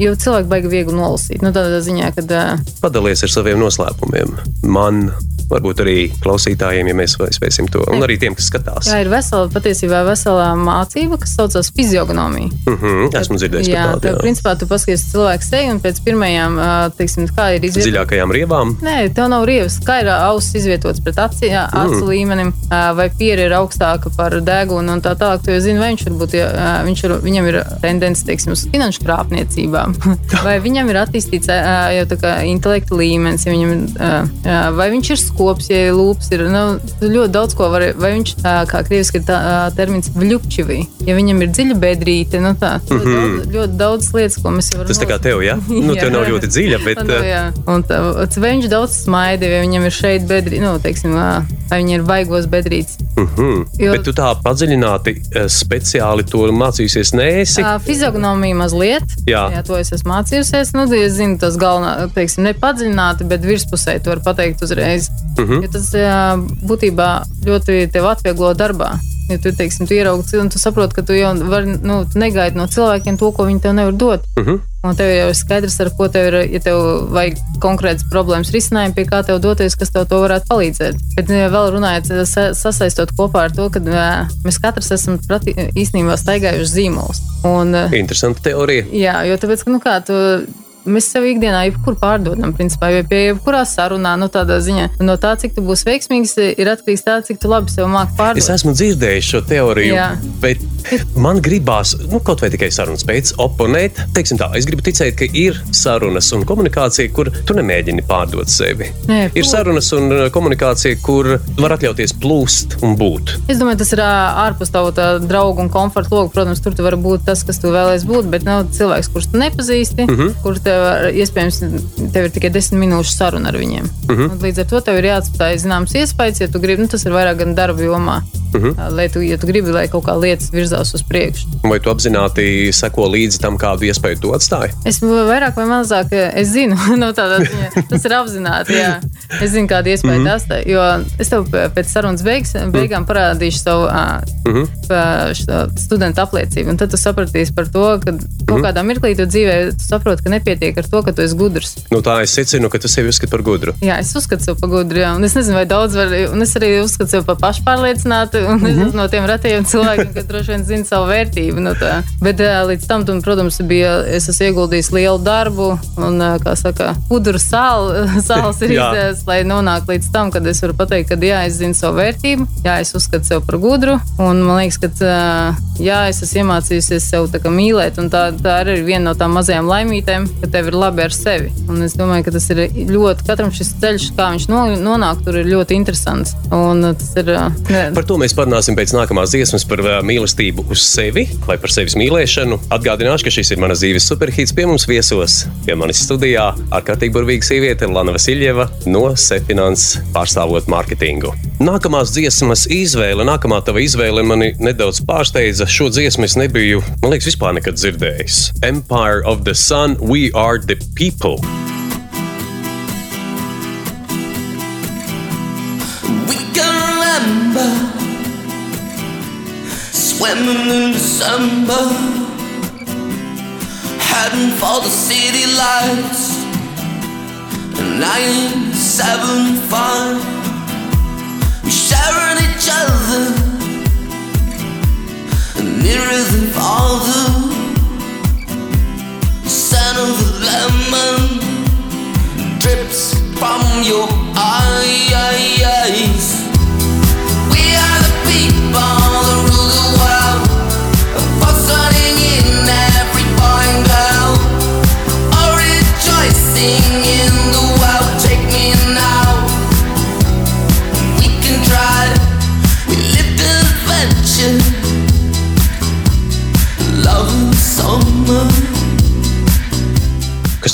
Jo cilvēki baigi viegli nolasīt. Nu, tādā ziņā, ka uh, padalies ar saviem noslēpumiem. Man, varbūt arī klausītājiem, ja mēs spēsim to, un arī tiem, kas skatās. jā, ir vesela, patiesībā vesela mācība, kas saucas fizionomija. Mm -hmm, esmu dzirdējis tādu. tev, jā. principā, tu paskaties cilvēku seju un pēc pirmajām, teiksim, kā ir izvietota. Dziļākajām rievām. Nē, tev nav rievas. Kā ir auss izvietots pret aci, jā, acu mm. līmenim, vai pieri ir augstāka par degunu un tā tālāk. Tu jau zini, vai viņš, varbūt, ja, viņš ir, viņam ir tendence, teiksim, uz finanšu krāpniecībām, vai viņam ir attīstīts jau tā kā intelekta līmenis, ja viņam, ā, vai viņš ir skops, ja lūps ir, nu, ļoti daudz ko var, vai viņš, ā, kā krieviski ir tā ā, termins, vļupčivī, ja viņam ir dziļa bedrīte, nu tā, ļoti, mm -hmm. daudz, ļoti daudz lietas, ko mēs varam Tas tā kā tev, ja? Nu, tev nav ļoti dziļa, bet. Nu, jā. Un tā, vai viņš daudz smaida, vai viņam ir šeit bedrīte, nu, teiksim, ā, vai viņam ir baigos bedrītes. Mm. Jo- Bet tu tā padziļināti, speciāli to mācījusies, nēsi. Uh, Fizionomija mazliet. Jā. jā, to es esmu mācījusies. Nu, es zinu, tas galvenā, teiksim, nepadziļināti, bet virspusē to var pateikt uzreiz. Uh -huh. Jo tas būtībā ļoti tev atvieglo darbā. Ja tu, teiksim, tu ieraugi cilvēku, tu saproti, ka tu jau vari, nu, negaidi no cilvēkiem to, ko viņi tev nevar dot. Uh -huh. Un tev jau ir skaidrs, ar ko tev ir, ja tev vajag konkrētas problēmas risinājumu, pie kā tev doties, kas tev to varētu palīdzēt. Bet ja vēl runājot, sasaistot kopā ar to, ka mēs katrs esam prati, īstenībā staigājuši zīmolus. Un, Interesanta teorija. Jā, jo tāpēc, ka, nu kā, tu, mēs sev ikdienā jebkur pārdodam, principā, jo pie jebkurā sarunā, nu, tādā ziņā, no tā, cik tu būsi veiksmīgs, ir atkarīgs tā, cik tu labi sev māki pārdot. Es esmu dzirdējis šo teoriju, Jā. bet man gribās, nu, kaut vai tikai sarunas pēc oponēt, teiksim tā, es gribu ticēt, ka ir sarunas un komunikācija, kur tu nemēģini pārdot sevi. Nē, ir sarunas un uh, komunikācija, kur var atļauties plūst un būt. Es domāju, tas ir ārpus tavu draugu un komforta logu. Protams, tur tu vari būt tas, kas tu vēlēsies būt, bet nav cilvēks, kurš tu nepazīsti, mm -hmm. kur tev iespējams tev ir tikai desmit minūšu saruna ar viņiem. Mm -hmm. Līdz ar to tev ir jāatstāj zināms iespējas, ja tu gribi, nu, tas ir vairāk gan darba jomā. Uh mhm. -huh. Lai tu, ja tu gribi, lai kaut kā lietas virzās uz priekšu. Vai tu apzināti seko līdzi tam, kādu iespēju tu atstāji? Es vairāk vai mazāk es zinu, no tādā. Tas ir apzināti. Jā. Es zinu, kāda iespēja mm -hmm. tas ir. Jo es tev pēc sarunas beigas, beigām parādīšu savu mm -hmm. studentu apliecību. Tad tu sapratīsi par to, ka kaut kādā mirklī tu dzīvē tu saproti, ka nepietiek ar to, ka tu esi gudrs. Nu, tā es secinu, ka tu sevi uzskati par gudru. Jā, es uzskatu sevi par gudru. Jā. Un es nezinu, vai daudz var, un es arī uzskatu sevi par pašpārliecinātu un mm -hmm. no tiem retajiem cilvēkiem, kas droši vien zina savu vērtību. No tā. Bet līdz tam, tu, protams, bija, es esmu ieguldījis lielu darbu, un, kā saka, pudru sāl, sāls ir izdevies, lai nonāktu līdz tam, kad es varu pateikt, ka jā, es zinu savu vērtību, jā, es uzskatu sevi par gudru, un man liekas, ka jā, es esmu iemācījusies sev mīlēt, un tā, tā arī ir viena no tām mazajām laimītēm, ka tev ir labi ar sevi. Un es domāju, ka tas ir ļoti, katram šis ceļš, kā viņš nonāk, tur ir ļoti interesants. Un tas ir. Ne. Par to mēs parunāsim pēc nākamās dziesmas par uh, mīlestību uz sevi vai par sevis mīlēšanu. Atgādināšu, ka šis ir manas dzīves superhīts pie mums viesos. Pie manis studijā ārkārtīgi burvīga sieviete Lana Vasiljeva no Sepfinans pārstāvot mārketingu. Nākamās dziesmas izvēle, nākamā tava izvēle mani nedaudz pārsteidza. Šo dziesmu es nebiju, man liekas, vispār nekad dzirdējis. Empire of the Sun, We Are the People. swimming in December, heading for the city lights. Nine, seven, five, we sharing each other, nearer than. Of lemon drips from your eyes.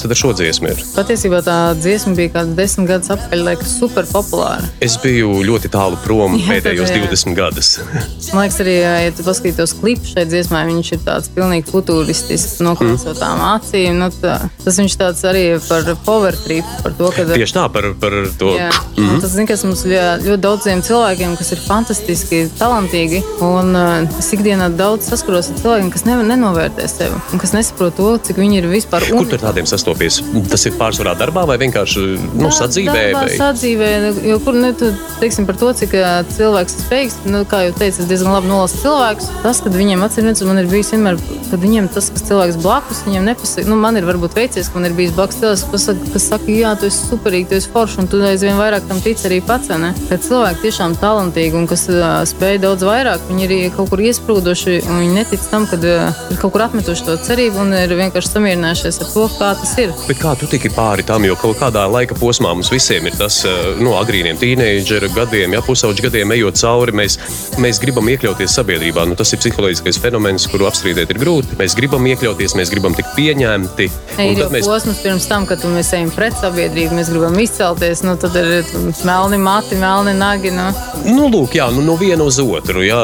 Tad ar šo dziesmu ir? Patiesībā tā dziesma bija kāds desmit gadus atpakaļ, liekas, super populāra. Es biju ļoti tālu prom jā, pēdējos jā. 20 gadus. Man liekas, arī, ja tu paskatītos klipu šai dziesmai, viņš ir tāds pilnīgi futuristisks, noklausotām mm. acīm. Nu, tā, tas viņš tāds arī par power trip, par to, ka. Tieši tā, par, par to. Jā, mm -hmm. tas, zin, kas mums ļoti, ļoti daudziem cilvēkiem, kas ir fantastiski, talantīgi, un uh, es ikdienā daudz saskaros ar cilvēkiem, kas ne, nenovērtē sevi un kas nesaprot to, cik viņi ir vispār. Kur tur tādiem sastopas? Sastopies? Tas ir pārsvarā darbā vai vienkārši nu, sadzīvē? Darbā, vai? Sadzīvē, jo kur ne, tu, teiksim, par to, cik cilvēks ir spējīgs, nu, kā jau teicu, es diezgan labi nolasu cilvēkus. Tas, kad viņiem atcerās, man ir bijis vienmēr, kad viņiem tas, kas cilvēks blakus, viņiem nepasaka, nu, man ir varbūt veicies, ka man ir bijis blakus cilvēks, kas saka, kas saka jā, tu esi superīgi, tu esi foršs, un tu aizvien vairāk tam tic arī pats. Ne? Kad cilvēki tiešām talantīgi un kas uh, spēj daudz vairāk, viņi ir kaut kur iesprūduši, un viņi netic tam, ka uh, ir kaut kur atmetuši to cerību un ir vienkārši samierinājušies ar to, kā tas ir ir. Bet kā tu tiki pāri tam, jo kaut kādā laika posmā mums visiem ir tas eh, no nu, agrīniem tīneidžera gadiem, ja pusauģu gadiem ejot cauri, mēs, mēs gribam iekļauties sabiedrībā. Nu, tas ir psiholoģiskais fenomens, kuru apstrīdēt ir grūti. Mēs gribam iekļauties, mēs gribam tikt pieņemti. Ne, ir jau mēs... posms pirms tam, kad mēs ejam pret sabiedrību, mēs gribam izcelties. Nu, tad ir melni mati, melni nagi. Nu. Nu, lūk, jā, nu, no viena uz otru. Jā.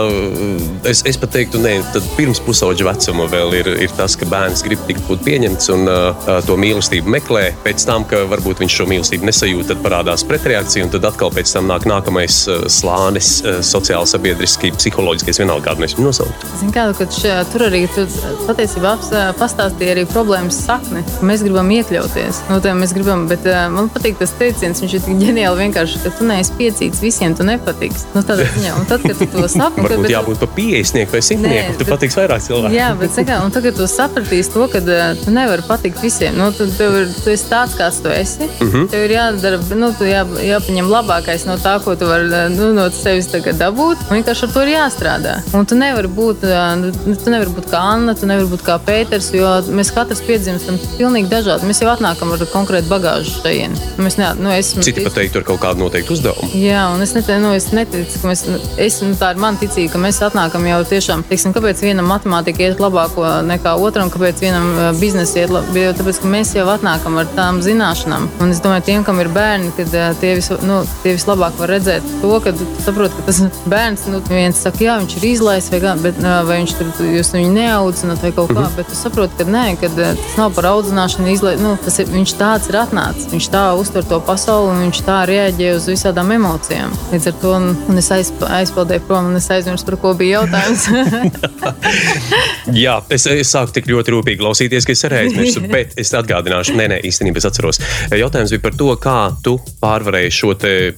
Es, es pat teiktu, ka pirms pusauģa vecuma vēl ir, ir tas, ka bērns grib tikt pieņemts un uh, to mīlēt mīlestību meklē, pēc tam, ka varbūt viņš šo mīlestību nesajūt, tad parādās pretreakcija, un tad atkal pēc tam nāk nākamais uh, slānis, uh, sociāli, sabiedriski, psiholoģiskais, vienalga kādu mēs viņu nosauktu. Zini, kā, kad šajā, tur arī tu patiesībā aps- pastāstīja arī problēmas sakni. ka Mēs gribam iekļauties. Nu, tā mēs gribam, bet man patīk tas teiciens, viņš ir tik ģeniāli vienkārši, ka tu neesi piecīts visiem, tu nepatiks. Nu, tādā ziņā, un tad, kad tu to saproti, Varbūt bet- jābūt par 50 vai 100, Nē, tu bet- patiks vairāk cilvēku. Jā, bet saka, un tagad tu sapratīsi to, ka tu nevari patikt visiem. Nu, tu, tev ir, tu esi tāds, kāds tu esi. Mhm. -huh. Tev ir jādara, nu, jā, jāpaņem labākais no tā, ko tu vari nu, no sevis dabūt. Un vienkārši ar to ir jāstrādā. Un tu nevari būt, uh, nu, tu nevari būt kā Anna, tu nevari būt kā Pēters, jo mēs katrs piedzimstam pilnīgi dažādi. Mēs jau atnākam ar konkrētu bagāžu šeit. Mēs ne, nu, esmu Citi pat teikt, tur kaut kādu noteiktu uzdevumu. Jā, un es, nete, nu, es neticu, ka mēs, es, nu, tā ir mana ticība, ka mēs atnākam jau tiešām, teiksim, kāpēc vienam matemātika iet labāk nekā otram, kāpēc vienam biznesa iet labāk, tāpēc, ka mēs jau atnākam ar tām zināšanām. Un es domāju, tiem, kam ir bērni, kad uh, tie, vis, nu, tie vislabāk var redzēt to, ka tu saproti, ka tas bērns, nu, viens saka, jā, viņš ir izlaists, vai, bet, uh, vai viņš tur, tu- jūs viņu neaudzināt vai kaut kā, bet tu saproti, ka nē, kad uh, tas nav par audzināšanu, izlai, nu, tas ir, viņš tāds ir atnācis, viņš tā uztver to pasauli un viņš tā reaģē uz visādām emocijām. Līdz ar to un, un es aizp aizpildēju prom un es aizmirsu, par ko bija jautājums. Jā, es, es sāku tik ļoti rūpīgi klausīties, ka es arī aizmirsu, bet es atgādināšu, nē, nē, īstenībā es atceros. Jautājums bija par to, kā tu pārvarēji šo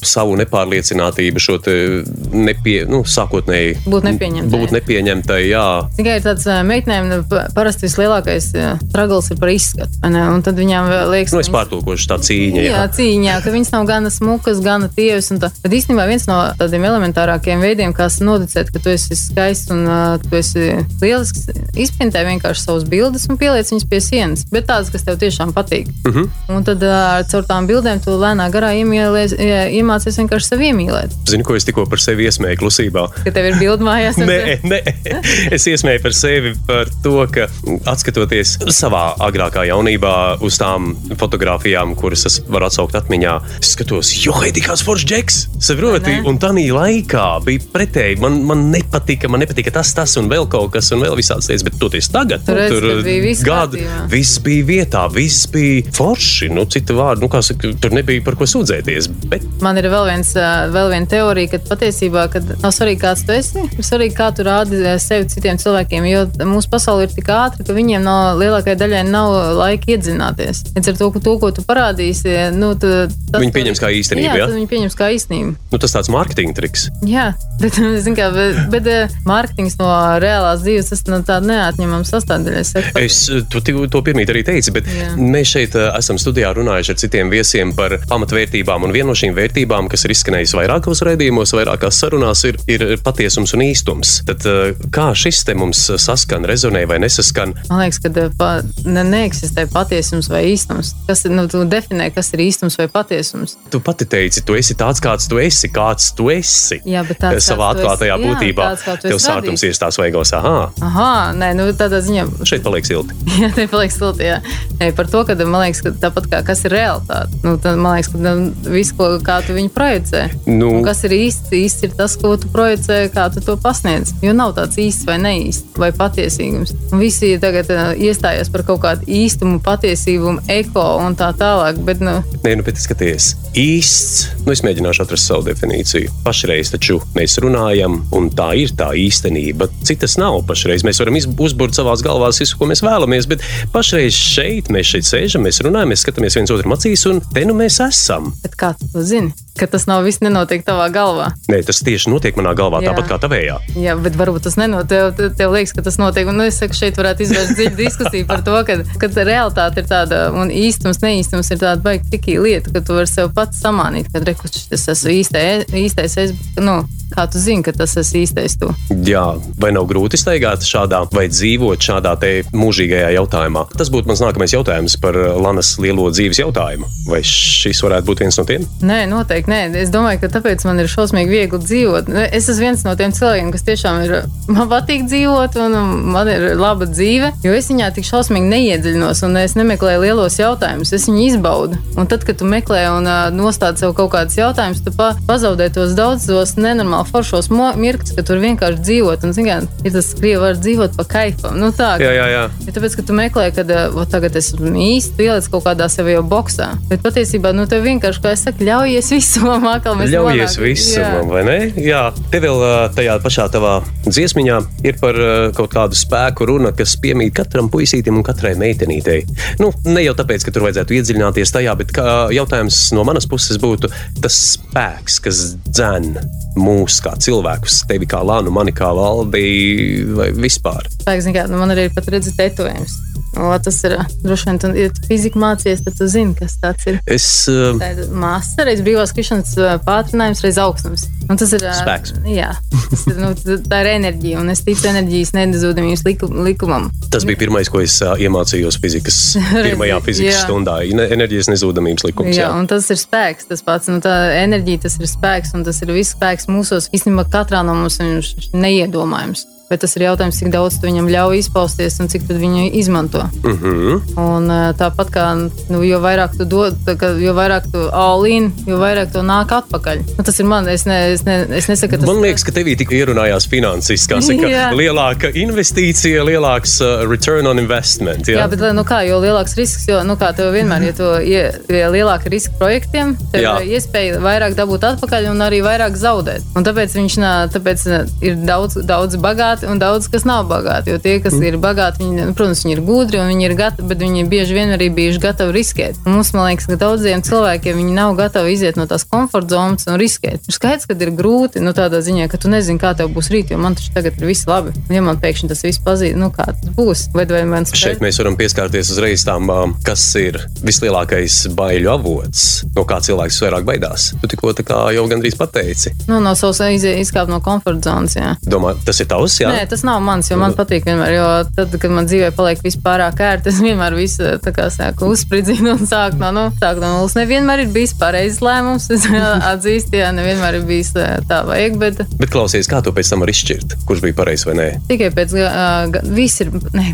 savu nepārliecinātību, šo nepie, nu, sākotnēji Būt nepieņemtai. Būt nepieņemtai, jā. Tikai tāds meitenēm, nu, pa- parasti vislielākais stragls ir par izskatu. Un tad viņām liekas, Nu, es pārtulkošu tā cīņa. Jā, Jā. cīņā, ka viņas nav gana smukas, gana tievas. Bet īstenībā viens no tādiem elementārākiem veidiem, kā noticēt, ka tu esi skaists un uh, tu esi lielisks, izprintē vienkārši savus bildes un pieliec viņas pie sienas. Bet tādas, kas tev tiešām patīk. Uh Mhm. -huh. Un tad uh, caur tām bildēm tu lēnā garā iemīlies- ie- iemācies vienkārši sevi iemīlēt. Zini, ko es tikko par sevi iesmēju klusībā? Ka tev ir bilde mājās. ar Nē, nē, es iesmēju par sevi par to, ka atskatoties savā agrākā jaunībā uz tām fotografijām, kuras es varu atsaukt atmiņā, es skatos, jo hei, kāds foršs džeks, saproti, un tā laikā bija pretēji. Man, man nepatika, man nepatika tas, tas un vēl kaut kas, un vēl visādas lietas, bet toties tagad, Tu redzi, ka bija viss gadu, viss bija vietā, viss bija forši, nu, cita vārda, nu, kā saka, tur nebija par ko sūdzēties, bet Man ir vēl, viens, vēl viena teorija, ka patiesībā kad nav svarīgi, kāds tu esi, ir svarīgi, kā tu rādi sevi citiem cilvēkiem. Jo mūsu pasaule ir tik ātra, ka viņiem nav, lielākajai daļai nav laika iedzināties. Līdz ar to, to, ko tu parādīsi, nu, tu, tas, Viņi pieņems kā īstenību, Jā, tad viņi pieņems kā īstenību. nu, tas tāds mārketinga triks. Jā, bet, zin kā, bet, bet mārketings no reālās dzīves tas ir tāda neatņemama sastāvdaļa. Es Es tu, tu, to pirmīt arī teicu, bet Jā. Jā. mēs šeit eh, esam studijā runājuši ar citiem viesiem par pamatvērtībām. Un viena no šīm vērtībām, kas ir izskanējusi vairākos raidījumos, vairākās sarunās, ir, ir patiesums un īstums. Tad, eh, kā šis te mums saskan, rezonē vai nesaskan? Man liekas, ka ā, pa, ne, neeksistē patiesums vai īstums. Kas nu, definē, kas ir īstums vai patiesums. Tu pati teici, tu esi tāds, kāds tu esi, kāds tu esi. Jā, bet tāds, Savā atklātajā esi- jā, būtībā. tāds, kā tu Tev sārtums ir tās vaigos, ah, Aha, nē, nu tādā ziņā. šeit paliek silti. Jā, tā paliek silti. Jā. Nē, par to, ka man liekas, ka tāpat kā kas ir realitāte, nu, tad man liekas, ka nu, viss, ko, kā tu viņu projicē, Nu. un kas ir īsts, īsts ir tas, ko tu projicē, kā tu to pasniedz. Jo nav tāds īsts vai neīsts vai patiesīgums. Un visi tagad uh, iestājas par kaut kādu īstumu, patiesību, eko un tā tālāk. Bet, nu, Nē, nu, bet skaties, īsts. Nu, es mēģināšu atrast savu definīciju. Pašreiz taču mēs runājam, un tā ir tā īstenība. Citas nav pašreiz. Mēs varam uzbūvēt savā galvā visu, ko mēs vēlamies, bet pašreiz šeit mēs šeit sēžam, mēs runājam, mēs skatāmies viens otram acīs, un te nu mēs esam. bet kā tu zini? Ka tas nav viss nenotiek tavā galvā. Nē, tas tieši notiek manā galvā, Jā. tāpat kā tavējā. Jā, bet varbūt tas nenotiek. Tev, tev, liekas, ka tas notiek. Un, nu, es saku, šeit varētu izvērst dziļu diskusiju par to, ka, ka realitāte ir tāda un īstums, neīstums ir tāda baigta tikai lieta, ka tu vari sev pats samānīt, ka rekurss tas esmu īstais, īstais es, nu, kā tu zini, ka tas esmu īstais tu. Jā, vai nav grūti staigāt šādā vai dzīvot šādā te mūžīgajā jautājumā? Tas būtu mans nākamais jautājums par Lanas lielo dzīves jautājumu. Vai šis varētu būt viens no tiem? Nē, noteikti nē. Es domāju, ka tāpēc man ir šausmīgi viegli dzīvot. Es esmu viens no tiem cilvēkiem, kas tiešām ir. Man patīk dzīvot, un man ir laba dzīve, jo es viņā tik šausmīgi neiedziļinos, un es nemeklēju lielos jautājumus. Es viņu izbaudu. Un tad, kad tu meklē un uh, nostādi sev kaut kādus jautājumus, tu pa, pazaudē tos daudzos nenormāli foršos mirkļus, ka tur vienkārši dzīvot. Un, zini, kā, ir tas krievi var dzīvot pa kaifam. Nu, tā, Jā, jā, jā. Ja tāpēc, ka tu meklē, kad uh, tagad es īsti pielicis kaut kādā savā boxā. Bet patiesībā, nu, tev vienkārši, kā es saku, ļaujies visam, kā mēs Ļaujies nonākam. visam, vai ne? Jā, te vēl tajā pašā tavā dziesmiņā ir par kaut kādu spēku runa, kas piemīt katram puisītim un katrai meitenītei. Nu, ne jau tāpēc, ka tur vajadzētu iedziļināties tajā, bet jautājums no manas puses būtu tas spēks, kas dzēn mūs kā cilvēkus, tevi kā Lānu, mani kā Valdi vai vispār. Spēks, zini kā, nu, man arī ir pat redzēt tetovējums. O, tas ir droši vien, tu, ja tu fiziski mācies, tad tu zini, kas tas ir. Es ā, Tā ir māsa, reiz brīvās krišanas ā, pātrinājums, reiz augstums. Un tas ir ā, Spēks. Jā, tas ir, nu, tā ir enerģija, un es ticu enerģijas nezudamības liku, likumam. Tas bija pirmais, ko es ā, iemācījos fizikas, pirmajā fizikas Jā. stundā. Ne- Enerģijas nezudamības likums. Jā, un tas ir spēks. Tas pats, nu, tā enerģija, tas ir spēks, un tas ir viss spēks mūsos. Īstenībā katrā no mums ir neiedomājams. Bet tas ir jautājums, cik daudz tu viņam ļauj izpausties un cik tu viņu izmanto. Mm -hmm. Un, eh, tāpat kā nu, jo vairāk tu dod, jo vairāk tu all-in, jo vairāk tu nāk atpakaļ. Nu, tas ir man. Es, ne, es, ne, es nesaku, tas Man liekas, ka tevī tik ierunājās finansiski. Kā saka, lielāka investīcija, lielāks uh, return on investment. Jā, Jā, bet nu, kā, jo lielāks risks, jo nu, kā, tev vienmēr ir ja ja lielāka riska projektiem, tev Jā. ir iespēja vairāk dabūt atpakaļ un arī vairāk zaudēt. Un tāpēc viņš tāpēc ir daudz, daudz bagāti un daudz, kas nav bagāti. Jo tie, kas mm. ir bagāti, viņi, protams, viņi ir gudri un viņi ir gatavi, bet viņi bieži vien arī bijuši gatavi riskēt. Un mums, man liekas, ka daudziem cilvēkiem viņi nav gatavi iziet no tās komforta zonas un riskēt. Ir skaidrs, ka ir grūti, nu, tādā ziņā, ka tu nezini, kā tev būs rīt, jo man taču tagad ir viss labi. Ja man pēkšņi tas viss pazīst, nu, kā tas būs, vai, vai man Šeit mēs varam pieskarties uzreiz tam, um, kas ir vislielākais baiļu avots, no kā cilvēks vairāk baidās. Tu tikko tā kā jau gandrīz pateici. Nu, no savas izkāpt no komforta zonas. Jā. Domā, tas ir tavs, jā? Nē, tas nav mans, jo man patīk vienmēr. Jo tad, kad man dzīvē paliek viss pārāk ērti, es vienmēr visu sāku uzspridzinu un sāku no, nu, sāku no nulles. Nevienmēr ir bijis pareizs lēmums. Es atzīstu, jā, nevienmēr ir bijis tā vajag, bet Bet klausies, kā tu pēc tam vari izšķirt, kurš bija pareizs vai nē? tikai pēc tam viss ir, ne,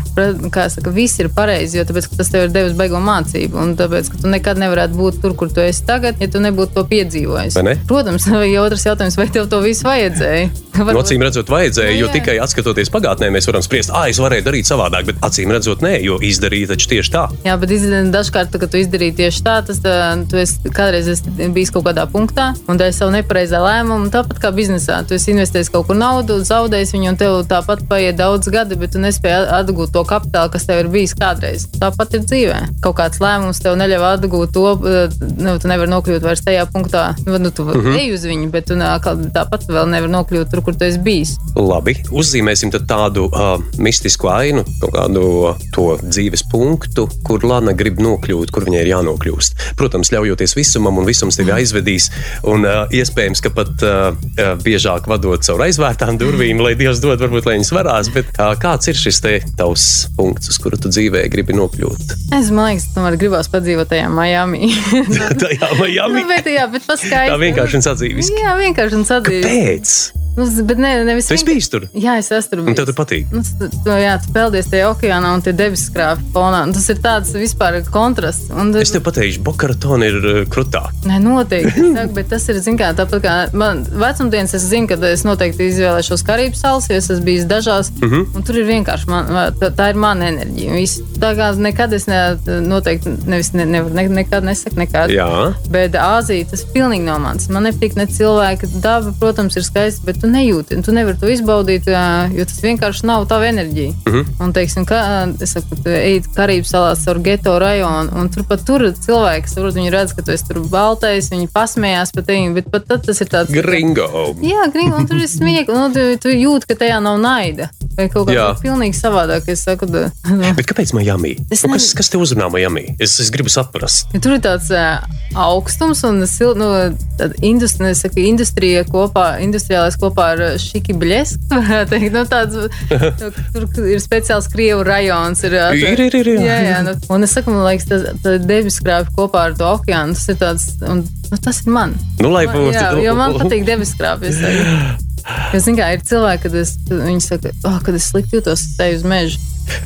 kā es saku, viss ir pareizi, jo tāpēc, tas tev ir devis beigo mācību. Un tāpēc, ka tu nekad nevarētu būt tur, kur tu esi tagad, ja tu nebūtu to piedzīvojis. Protams, vai otrs jautājums, vai tev to visu vajadzēja? No acīm redzot, vajadzēja, jo jā. Tikai atskatoties pagātnē, mēs varam spriest, ah, es varēju darīt savādāk, bet acīm redzot, nē, jo izdarīja taču tieši tā. Jā, bet iz- dažkārt, kad tu izdarīji tieši tā, tas tu esi kādreiz esi bijis kaut kādā punktā, un dēļ savu nepareizā lēmumu, tāpat kā biznesā. Tu esi investējis kaut kur naudu, zaudējis viņu, un tev tāpat paiet daudz gadi, bet tu nespēji atgūt to kapitālu, kas tev ir bijis kādreiz. Tāpat ir dzīvē. Kaut kāds lēmums tev neļauj atgūt to, nu, tu nevari nokļūt vairs tajā punktā, nu, nu tu uh Mhm. -huh. ej uz viņu, bet tu nā, tāpat vēl nevari nokļūt tur, kur tu esi bijis. Labi, uzzīmēsim tad tādu uh, mistisku ainu, kādu uh, to dzīves punktu, kur Lana grib nokļūt, kur viņai ir jānokļūst. Protams, ļaujoties visumam, un visums tevi aizvedīs, un uh, iespējams, ka pat uh, uh, biežāk vadot caur aizvērtām durvīm, lai Dievs dod, varbūt, lai viņas varās, bet uh, kāds ir šis te tavs punkts, uz kuru tu dzīvē gribi nokļūt? Es domāju, ka tomēr gribās padzīvot tajā Miami. Tajā Miami. Nu, bet, jā, bet paskaidro. Tā vienkārši un sadzīviski. Jā, vienkārši un sadzīviski. Pēc! Nu, bet ne, nevis Tu esi bijis tur? Jā, es esmu tur. Un tev tur patīk? Nu, tu, jā, tu peldies tajā okeānā un tie debesu skrāpji fonā. Tas ir tāds vispār kontrasts. Un, Es tev pateikšu, Bokaratona ir uh, krutā. Nē, noteikti. Saku, bet tas ir, zin kā, tāpat kā man vecumdienas, es zinu, ka es noteikti izvēlēšos Karību salas, jo es esmu bijis dažās. Mm Mhm. -hmm. Un tur ir vienkārši, man, tā, tā ir mana enerģija. Viss. Tā kā nekad es ne, noteikti nevis, ne, nevaru, ne, nekad nesaku nekad. Jā. Bet Āzija tas pilnīgi nav mans. Man nepatīk ne cilvēki. Daba, protams, ir skaista, bet tu nejūti. un Tu nevari to izbaudīt, jo tas vienkārši nav tava enerģija. Mhm. -huh. Un, teiksim, kā, es saku, tu ej Karību salās caur geto rajonu, un tur pat tur cilvēki, saprot, viņi redz, ka tu esi tur baltais, viņi pasmējās par tevi, bet pat tad tas ir tāds. Gringo. Jā, grīgi, un tur ir smieklīgi. Nu, tu, tu jūti, ka tajā nav naida. vai kaut kā Jā. pilnīgi savādāk. Es saku, da, nu, Bet kāpēc Miami? Es Nu, kas, kas tev uzrunā Miami? Es, es gribu saprast. Ja tur ir tāds uh, augstums un sil, nu, tāda industrija kopā, industriālais kopā ar šiki bļesku. varētu teikt. Nu, tāds, nu, tur ir speciāls krievu rajons. Ir, ā, Ir, ir, ir, jā. jā, jā nu, un es saku, man liekas, tas debeskrāpja kopā ar to okeānu. Tas ir tāds, un, nu, tas ir man. Nu, lai būtu. Jā, jo man patīk saku. Jo, zin kā, ir cilvēki, kad es, viņi saka, oh, kad es slikti jūtos, es eju uz mežu.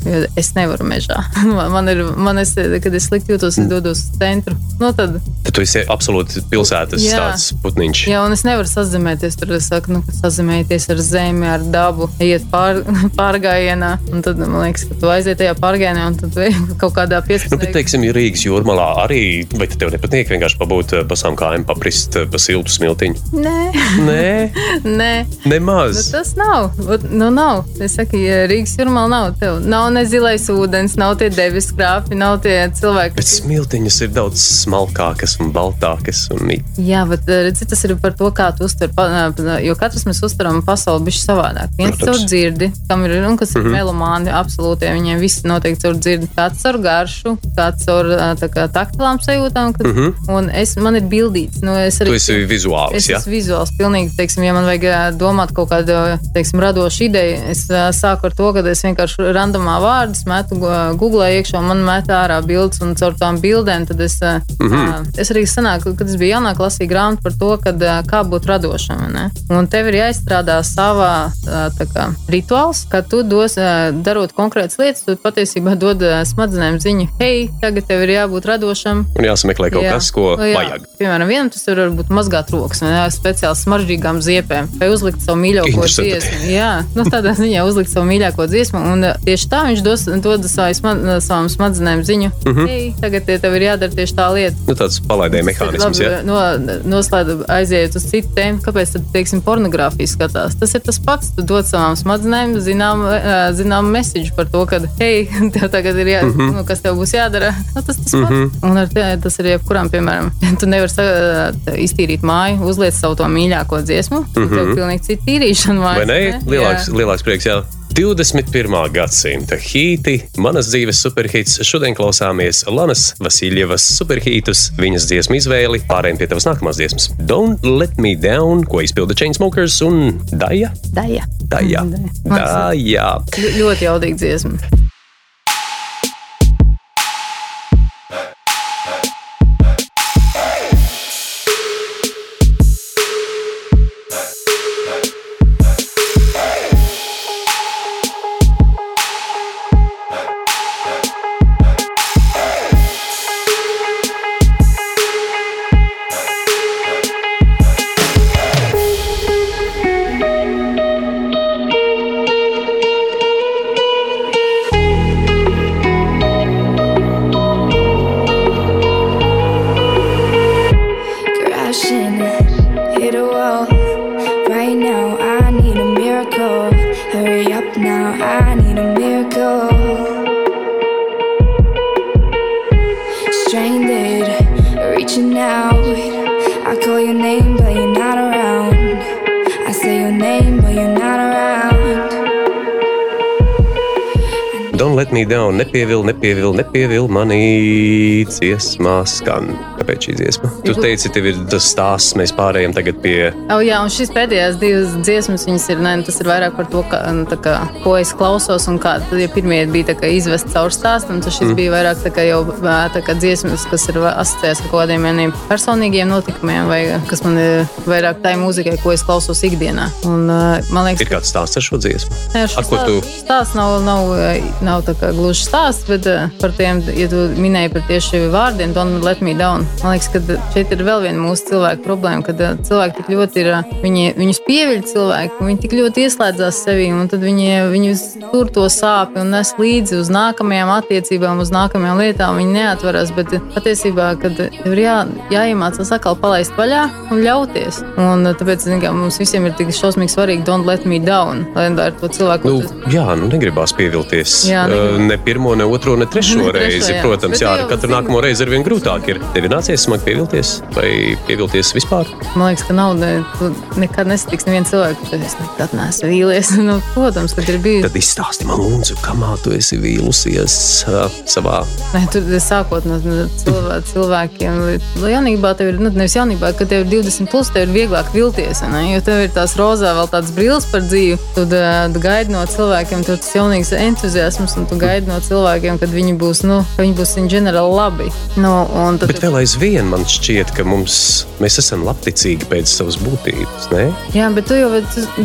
Jo es nevaru mežā. Man man ir, man es, kad es slikti jūtos, es dodos uz centru. No tad, Tad tu esi absolūti pilsētas Jā. tāds putniņš. jā, un es nevaru sazemēties. Tur es saku, nu, ka sazemēties ar zemi, ar dabu, iet pār, pārgājienā. Un tad man liekas, ka tu aiziet tajā pārgājienā un tad kaut kādā Nu, bet, 15. teiksim, Rīgas jūrmalā arī, vai tev nepatīk vienkārši pabūt eh, basām kājām, paprist eh, pa siltu smiltiņu? Nē, Nē, nē. Nu, nemaz. tas nav. Nu, nav. Es saku, ja Rīgas jūrmā nav. Tev nav ne zilais ūdens, nav tie debesu krāpji, nav tie cilvēki, Bet smiltiņas ir daudz smalkākas un baltākas. Un... Jā, bet eh, redzi, tas ir par to, kā tu uztver. eh, Jo katrs mēs uztveram pasauli bišķi savādāk. Viens Protams. caur dzirdi, kam ir un kas ir mm -hmm. melomāni, absolūti. Viņiem viss notiek caur dzirdi. Kāds caur garšu, kāds caur eh, tā kā taktilām sajūtām. Kad, mm -hmm. Un es, man ir bildīts. Nu, es Tu arī, esi vizuāls, Es jā? esmu vizuāls, pilnīgi. Teiksim, ja man vajag domāt kaut kādu teiksim, radošu ideju, es sāku ar to, ka es vienkārši randomā vārdus metu Google iekšā, man met ārā bildes, un caur tām bildēm es, mm. -hmm. es arī sanāku, kad es biju jaunā klasī grāmatu par to, kad, kā būt radošam. ne? Un tev ir jāizstrādā savā kā, rituāls, ka tu dos, darot konkrētas lietas, tu patiesībā dod smadzenēm ziņu, hei, tagad tev ir jābūt radošam, Un jāsameklē kaut Jā. kas, ko Nu, jā. vajag. Piemēram, vienam tas var būt mazgāt rokas, vai ne, speciāli smaržīgām ziepēm, vai uzlikt savu mīļāko dziesmu. Jā, nu, tādā ziņā uzlikt savu mīļāko dziesmu. Un uh, tieši tā viņš dos, dod savai sma savām smadzenēm ziņu, mm Mhm. -hmm. hei, tagad tie tev ir jādara tieši tā lieta. Nu, tāds palaidēja mehānisms. Jā. no, noslēdz, aiziet uz citu tēmu. Kāpēc tad, teiksim, pornogrāfija skatās? Tas ir tas pats. Tu dod savām smadzenēm zinām, ā, zinām message par to, ka, hei, tev tagad ir jā, mm -hmm. nu, kas tev būs jādara. Nu, tas tas pats. Mm -hmm. Un ar te, tas ir jebkuram, piemēram, tu nevari iztīrīt māju, uzliec savu to mīļāko dziesmu. Mm -hmm. Tev ir pilnīgi cita tīrīšana mājas. Vai ne? Lielāks, Jā. lielāks prieks, jā. 21. gadsimta hīti, manas dzīves superhīts. Šodien klausāmies Lanas Vasiljevas superhītus, viņas dziesmu izvēli, pārējiem pie tavas nākamās dziesmas. Don't let me down, ko izpilda Chainsmokers un Daja. Daja. Daja. Daja. Ļo- Ļoti jaudīga dziesma. Nepievil, nepievil, nepievil manī dziesmā skan. Kāpēc šī dziesma? Tu teici, tev ir tas stāsts, mēs pārējām tagad pie Oh, jā, un šīs pēdējās divas dziesmas, viņas ir, ne, tas ir vairāk par to, ka, kā, ko es klausos. Un kā, ja pirmie bija kā izvest caur stāstu, un tad šis mm. bija vairāk kā jau tā kā dziesmas, kas ir asociēts ar kaut kādiem maniem personīgiem notikumiem, vai kas man ir vairāk tai mūzikai, ko es klausos ikdienā. Un, man liekas, ir kāds stāsts ar šo dziesmu. Nē, Ar ko tu? Stāsts nav, nav, nav kā gluži stāsts, bet par tiem, ja tu minēji par tieši vārdiem, don't let me down. Man liekas, ka šeit ir vēl viena mūsu cilvēku problēma, kad uh, cilvēki tik ļoti ir, uh, viņi, viņus pieviļ cilvēki, viņi tik ļoti ieslēdzās sevī, un tad viņi, viņus tur to sāpju un nes līdzi uz nākamajām attiecībām, uz nākamajām lietām. Viņi neatveras, bet patiesībā, kad ir jā, jāiemācās atkal palaist vaļā un ļauties. Un tāpēc, zin, kā, mums visiem ir tik šausmīgi svarīgi don't let me down, lai ar to cilvēku Nu, jā, nu negribās pievilties. Jā, Uh, uh, ne pirmo, ne otro, ne trešo Ne trešo, reizi. jā. Protams, Bet jā, ar katru nākamo reizi ar vien grūtāk ir. Tev ir nācies smagi pievilties vai pievilties vispār? Man liekas, ka tu nekad nesatiks nevienu cilvēku, kurš es nekad neesmu vīlies. Nu, protams, kad ir bijis. Tad izstāsti man, lūdzu, kamā tu esi vīlusies uh, savā. Ne, tur sākot no no cilvē, cilvēkiem, līdz jaunībā tev ir, nu, nevis jaunībā, kad tev ir 20, plus, tev ir vieglāk vilties. Ne? Jo tev ir tās rozā vēl tādas brilles par dzīvi. Tad uh, gaidi no cilvēkiem, tur tas jaunīgs entuziasms, un tu gaidi no cilvēkiem, kad viņi būs, nu, viņi būs in ģenerāli labi. Nu, un tad, Bet vēl aizvien man šķiet, ka mums, mēs esam labticīgi pēc savas būtības. Ne? jā, bet tu jau,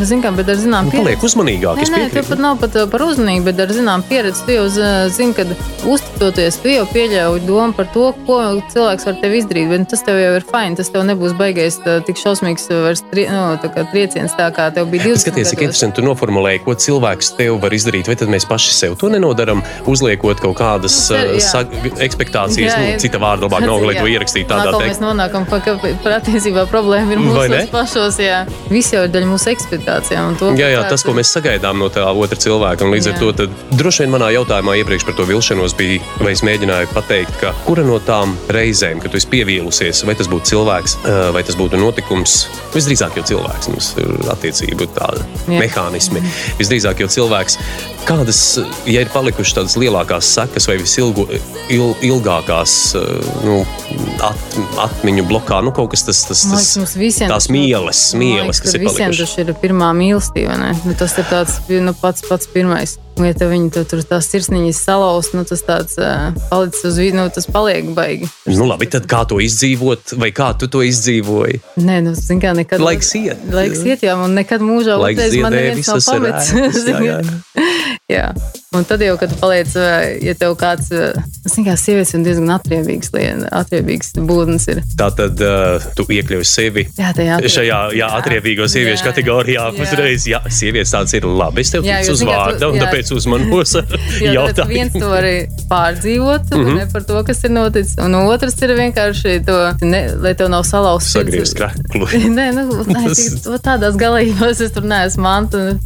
zini, kā, ar zinām Nu, Paliek uzmanīgāk. Nē, nē, tev pat nav pat uh, par uzmanību, bet ar zinām pieredzi. Tu jau uh, zini, ka uzticoties, tu jau pieļauj domu par to, ko cilvēks var tev izdarīt. Bet tas tev jau ir fini. Tas tev nebūs baigais tā, tik šausmīgs uh, vairs tri, nu, tā kā trieciens, tā kā tev bija 20 Skaties, cik interesanti tu noformulēji, ko cilvēks tev var izdarīt. Vai tad mēs paši sev to nenodaram, uzliekot kaut kādas Nu, uh, expectācijas, Jā, nu, cita vārda labāk nav, lai to Jā. Ierakstītu Un tādā teikt. Mēs nonākam pie tā, ka patiesībā problēma ir mūsu pašos. Jā. Viss jau ir daļa mūsu ekspektācijām. Jā, jā, tas, ko mēs sagaidām no tā otra cilvēka. Un līdz Jā. ar to droši vien manā jautājumā iepriekš par to vilšanos bija, vai es mēģināju pateikt, ka kura no tām reizēm, kad tu esi pievīlusies, vai tas būtu cilvēks, vai tas būtu notikums, visdrīzāk jau cilvēks, mums ir attiecību tāda Jā. mehānismi. Visdrīzāk jau cilvēks, kādas, ja ir palikušas tādas lielākās sekas vai visilgu, il, ilgākās nu, at, atmiņu blokā, nu kaut kas tas, tas, tas mums visiem tās man mieles, liekas, kas ka ir palikušas. tas ir pirmā mīlestība. ne? Nu, tas ir tāds, nu, pats, pats pirmais. Ja tev viņi tu, tur tās sirsniņas salauz, nu, tas tāds uh, palicis uz vidu, nu, tas paliek baigi. Nu, labi, tad kā to izdzīvot, vai kā tu to izdzīvoji? Nē, nu, zin kā, nekad. Laiks iet. Laiks iet, jā, un nekad mūžā otrais man neviens nav ētas, jā, jā, jā. Un tad jau, kad paliec, ja tev kāds, es zinu, kā sievietes ir diezgan atriebīgs, atriebīgs būtnes ir. Tā tad uh, tu iekļauj sevi. Jā, tajā atriebīgā. Šajā jā, atriebīgo sieviešu Jā, kategorijā jā. uzreiz, jā, sievietes tādas ir labi. Es tev ticu uz vārdu, un jā. Tāpēc uzmanos ar tāpēc viens jautājumu. to var pārdzīvot, mm. -hmm. par to, kas ir noticis. Un otrs ir vienkārši to, ne, lai tev nav salauzts. Kreklu. Nē, nu, nē, tik- tādās galībās es tur neesmu. Man tur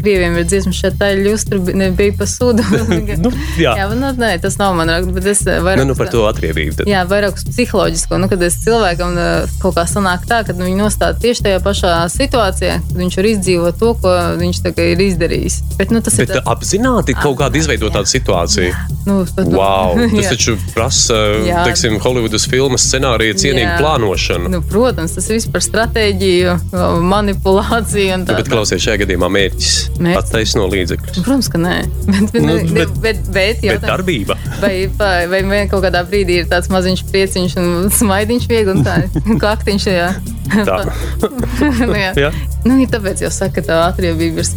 krieviem ir dziesma, šeit tā ir ļustra, bi- ne, bija pa sudu. Nu, jā. jā, nu, nē, tas nav man raksts, bet es vairāk. Nu, nu, par to atriebību. tad. Jā, vairāk psiholoģisko. Nu, kad es cilvēkam uh, kaut kā sanāk tā, ka viņi nostāda tieši tajā pašā situācijā, kad viņš var izdzīvot to, ko viņš tā kā ir izdarījis. Bet, nu, tas Bet ir tā... apzināti kaut kādu izveidot tādu situāciju. Nu, tad, nu, Wow, tas jā. taču prasa, Jā. teiksim, Holivudas filmas scenārija cienīgu Jā. plānošanu. Nu, protams, tas viss par stratēģiju, manipulāciju un tā. Bet, klausies, šajā gadījumā mērķis Mērķis? attaisno līdzekļus. Protams, ka nē. Bet, bet, Nu, nu, bet- bet, bet, bet, Bet jautājums- darbība. Vai, vai, vai vien kaut kādā brīdī ir tāds maziņš prieciņš un smaidiņš viegli un tā kaktiņš. Jā. Tā. nu, jā. Jā. Nu, ir tāpēc jau saka, ka tā atriebība ir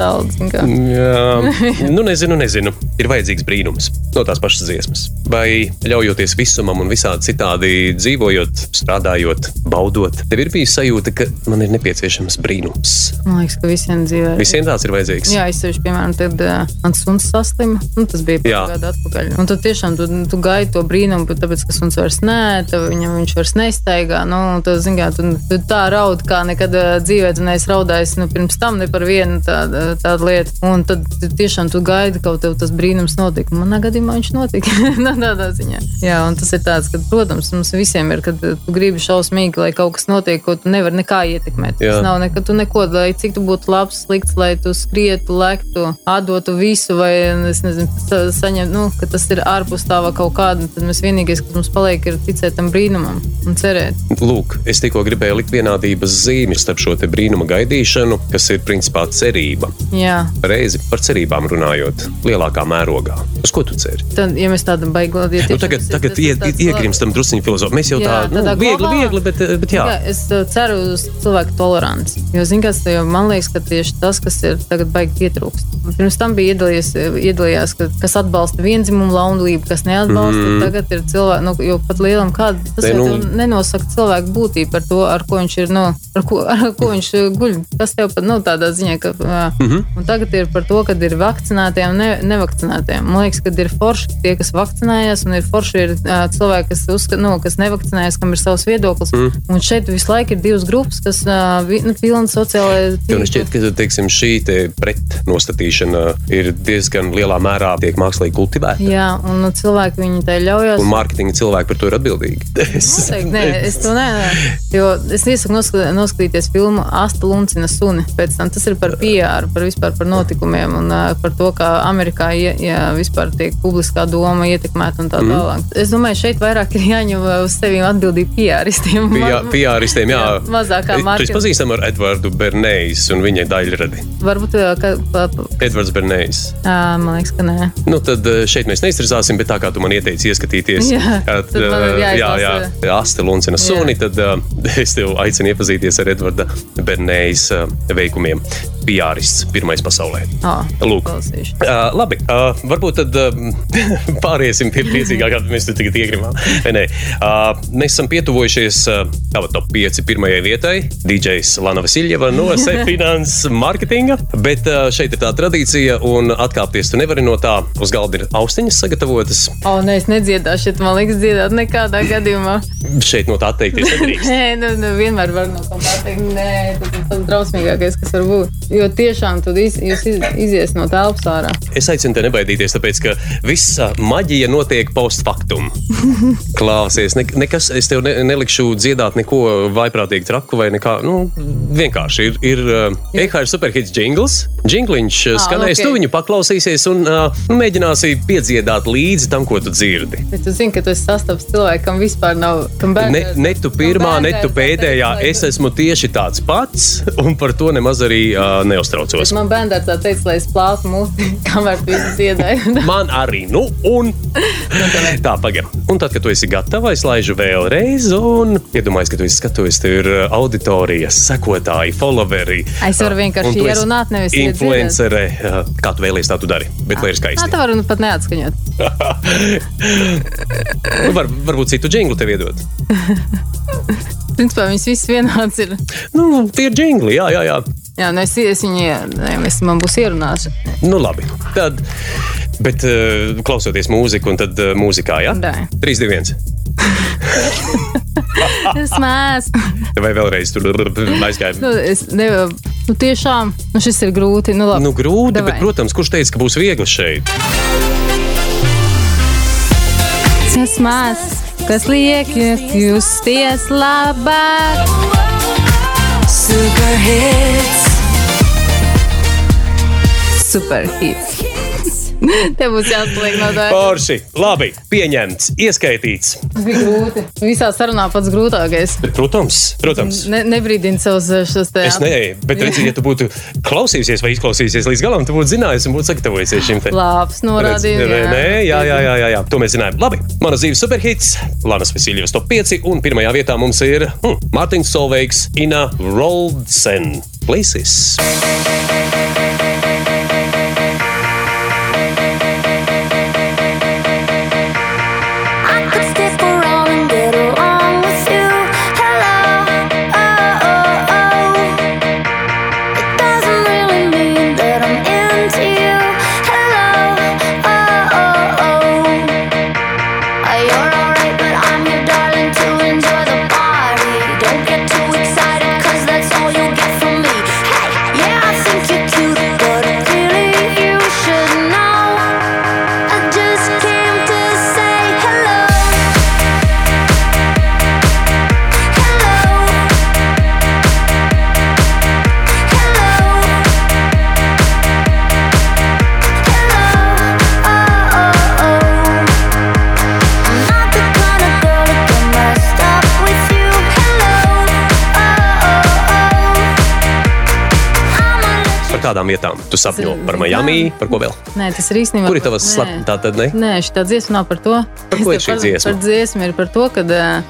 kā. Jā, nu nezinu, nezinu. Ir vajadzīgs brīnums no tās pašas dziesmas. Vai ļaujoties visumam un visādi citādi dzīvojot, strādājot, baudot, tev ir bijusi sajūta, ka man ir nepieciešams brīnums. Man liekas, ka visiem dzīvē. Visiem tāds ir vajadzīgs. Jā, es sevišķi, piemēram, tad uh, mans suns saslima. Nu, tas bija pāris gadu atpakaļ. Un tad tiešām tu, tu gaidi to brīnumu, bet tāpēc, ka suns vairs nē, viņam viņš vairs nestaigā. Nu, tad, zin, kā, tu, tu tā raud, kā nekad uh, dzīvē tu neesi raudājis nu, pirms tam ne par vienu tādu, tādu lietu. Un tad tu, tiešām tu gaidi, ka tev tas brīnums notika. Manā gadījumā viņš notika. no tādā ziņā. Jā, un tas ir tāds, ka, protams, mums visiem ir, kad uh, tu gribi šausmīgi, lai kaut kas notiek, ko tu nevari nekā ietekmēt. Jā. Tas nav nekad, tu neko, lai cik tu būtu labs, slikts, lai tu skrietu, lektu, atdotu visu, vai es nezinu, sa- saņemt, nu, ka tas ir ārpus tava kaut kāda. Tad mēs vienīgais, kas mums paliek, ir ticēt tam brīnumam un cerēt. Lūk, es tikko gribēju likt vienādības zīmi starp šo brīnuma gaidīšanu, kas ir principā cerība. Jā, Reizi par cerībām runājot, lielākā mērogā. Uz ko tu ceri? tad, ja mēs tādam baigot, ja Nu, tagad tagad ie, iegrimstam druskuļi filozofijā. Mēs jau Jā, tā, nu, tādā viegli, globālā- viegli, bet, bet jā. Jā, es uh, ceru uz cilvēku toleranci. Jo, zin, kas, jo man liekas, ka tieši tas, kas ir tagad baigi pietrūkst. Pirms tam bija iedalījies, iedalījās, ka, kas atbalsta vienzimumu laulību, kas neatbalsta. Mm. Tagad ir cilvēki, nu, jo pat lielam kādam tas Te, nu- nenosaka cilvēku būtību par to, ar ko viņš ir, nu, ar ko, ar ko viņš guļ. Tas tev pat, nu, tādā ziņā, ka, mm -hmm. tagad ir par to, ka ir vakcinētie un ne, nevakcinētie. Man liekas, ka ir forši tie, kas vakcinējās, un ir forši ir uh, cilvēki, kas, uzskat, nu, kas nevakcinējās, kam ir savs viedoklis. Mm. Un šeit visu laiku ir divas grupas, kas uh, nu, pilni sociālajā Jo man šķiet, ka teiksim, šī te pretnostatīšana ir diezgan lielā mērā tiek mākslīgi kultivēta. Jā, un nu, cilvēki viņi tai ļaujās. Un mārketinga cilvēki par to ir atbildīgi. Es, Noteikti, nē, es to nedaru. Jo es iesaku noska- noskatīties filmu Asta Luncina suni. Pēc tam tas ir par PR, par vispār par notikumiem un uh, par to, kā Amerikā ie, ja vispār tiek publiskā doma ietekmēta un tā Mhm. tālāk. Es domāju, šeit vairāk ir jāņem uz sevi atbildīgi PRistiem. PR-istiem, jā. Jā, mazākā Tu market- esi pazīstams ar Edvardu Bernējs un viņa daļradi. Varbūt, uh, ka, pa, pa, Edvards Bernējs. man liekas, ka nē. Nu, tad eh, šeit mēs neizstrādāsim, bet tā kā tu man ieteici ieskatīties, Jā, at, eh, jā, jā, Asta Luncina suni, tad uh, es tev aicinu iepazīties ar Edvarda Bernējas uh, veikumiem. PRists pirmais pasaulē. Oh, Lūk. Uh, labi, uh, varbūt tad uh, pāriesim pie priecīgākā, kāda mēs tur tagad iegrimām. Ne? Uh, mēs esam pietuvojušies uh, tava top 5 pirmajai vietai. DJs Lana Vasiljeva no Sefinans marketinga, bet uh, šeit ir tā tradīcija un atkāpties tu nevari no tā. Uz galda ir austiņas sagatavotas. O, nē, es nedziedāšu, šeit man liekas dziedāt nekādā gadījumā. Šeit no tā atteikties nedrīkst. Nē, nu, nu, vienmēr var no kaut kā teikt, nē, tas ir tas drausmīgākais, kas var būt. Jo tiešām tad iz, jūs iz, izies no telpas ārā. Es aicinu te nebaidīties, tāpēc ka visa maģija notiek post factum. Klausies, ne, nekas, es tev ne, nelikšu dziedāt neko vaiprātīgi traku vai nekā. Nu, vienkārši ir, ir uh, EHR superhits jingls. Jingliņš uh, Ah, skanēs, ok. tu viņu paklausīsies un uh, mēģināsi piedziedāt līdzi tam, ko tu dzirdi. Bet tu zini, ka tu esi sastaps cilvēkam, kam vispār nav. Kam Ne, ne tu pirmā, ne tu pēdējā. Es esmu tieši tāds pats, un par to nemaz arī uh, neuztraucos. Man bērns tā teica, lai es plātu muti, kamēr tu visu dziedāji. Man arī, nu, un tā, pagaidi. Un tad, kad tu esi gatava, es laižu vēlreiz, un iedomājos, ka tu esi skatuves, tev ir auditorija, sekotāji, followeri. Es varu vienkārši ierunāt, nevis Influencere, kā tu vēlies, tā tu dari. Bet lai ir skaisti. tā var nu pat neatskaņot. Nu, var, varbūt citu jinglu tev iedot. Principā viņas visas vienāds ir. Nu, tie ir jingli, jā, jā, jā. Jā, nu es, es viņu, nē, es, man būs ierunāts. Nu, labi. Tad, bet uh, klausoties mūziku, un tad uh, mūzikā, jā? Nē. 3, 2, 1. Es mēsu. Vai vēlreiz tur aizgāja? Nu, es nevaru. Nu, tiešām, nu, šis ir grūti. Nu, labi. Nu, grūti, Davai. bet, protams, kurš teica, ka būs viegli šeit? Tas maz, kas liek justies labāk. Super hits. Super hits. Te būs jāsaliek no tā. Porši, labi, pieņemts, ieskaitīts. Tas bija grūti. Visā sarunā pats grūtākais. Bet, protams, protams. Ne, nebrīdini savus eh, šos te. Es nē, bet redziet, ja tu būtu klausījusies vai izklausījusies līdz galam, tu būtu zinājis un būtu sagatavojies šim te. Labs norādījums. Nē, nē, jā, jā, jā, jā, jā, to mēs zinājām. Labi, mana dzīves superhits, Lanas Vasiljevas top 5, un pirmajā vietā mums ir hm, Mārtiņš Solveigs, Ina Roldsen. Places. Par kādām vietām? Tu sapņo par Miami, par ko vēl? Nē, tas ir īstenībā. Kur ir tavas Nē. slēptas? Tā tad ne? Nē, šī dziesma nav par to. Par ko ir Es šī tev dziesma? Par dziesmu ir par to, ka,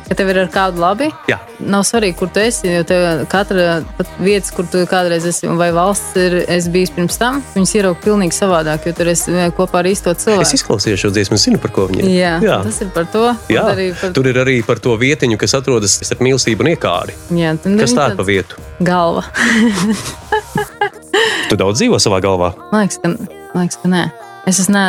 ka tev ir ar kādu labi. Jā. Nav svarīgi, kur tu esi. Jo tev katra pat vietas, kur tu kādreiz esi, vai valsts ir es bijis pirms tam, viņas ierauga pilnīgi savādāk, jo tur esi kopā ar īsto Es cilvēku. izklausījos šo dziesmu, es zinu, par ko viņi ir. Jā, Jā. tas ir par to. Jā, par, tur ir arī par to vietiņu, kas atrodas starp mīlestību un iekāri. jā, Kas tā ir pa vietu? Galva. Tu daudz dzīvo savā galvā. Man liekas, ka, man liekas, ka nē. Es esmu,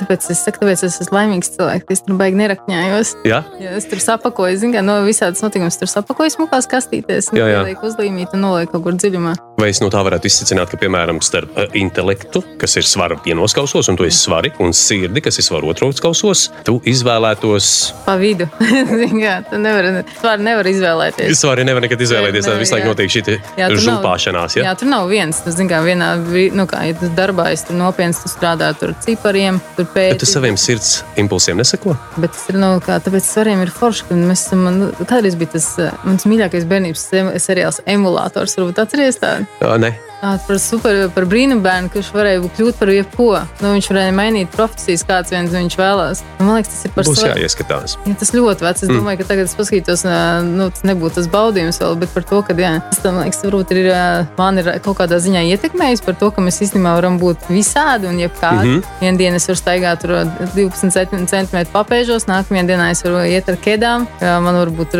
tāpēc es saku, tāpēc es esmu laimīgs cilvēks. Es tur baigi nerakņājos. Jā, Jā, es tur sapakoju, zinu, no visādas notikumus. Tur sapakoju smukās kastītēs, Jā, jā. uzlīmīt un nolieku kaut kur dziļumā. Vai es no tā varētu izsvecināt, ka, piemēram, starp uh, intelektu, kas ir svara vienos kausos, un tu esi svari, un sirdi, kas ir svara otros kausos, tu izvēlētos. Pa vidu. Jā, tu nevari, tu nevar izvēlēties. Svari nevar nekad izvēlēties, tad visu laiku jā. notiek šī Jā, žulpāšanās. Jā, Ja? tur nav viens. Tas, zin, kā, vienā, nu, kā, ja tu darbā esi tur nopietns, tu strādā tur ar cipariem, tur Bet tu saviem sirds impulsiem nesako? Bet tas ir, nu, kā, tāpēc svariem ir forši, ka mēs esam, nu, kādreiz bija tas eh, mans mīļākais bērnības se- seriāls emulators, varbūt atceries tādu. Jā, nē. Par, super, par brīnumu bērnu, kurš varēja kļūt par jebko. Nu, viņš varēja mainīt profesijas, kāds viens viņš vēlās. Man liekas, tas ir par Būs svaru. jāieskatās. Jā, tas ļoti vecs. Es domāju, ka tagad es paskatītos, nu, tas nebūtu tas baudījums vēl, bet par to, ka, jā, tas, man liekas, varbūt ir, man ir kaut kādā ziņā ietekmējis par to, ka mēs īstenībā varam būt visādi un jebkādi. Mm. -hmm. Vienu dienu es varu staigāt tur ā, 12 centimetru papēžos, nākamajā dienā es varu iet ar kēdām. Jā, Man var būt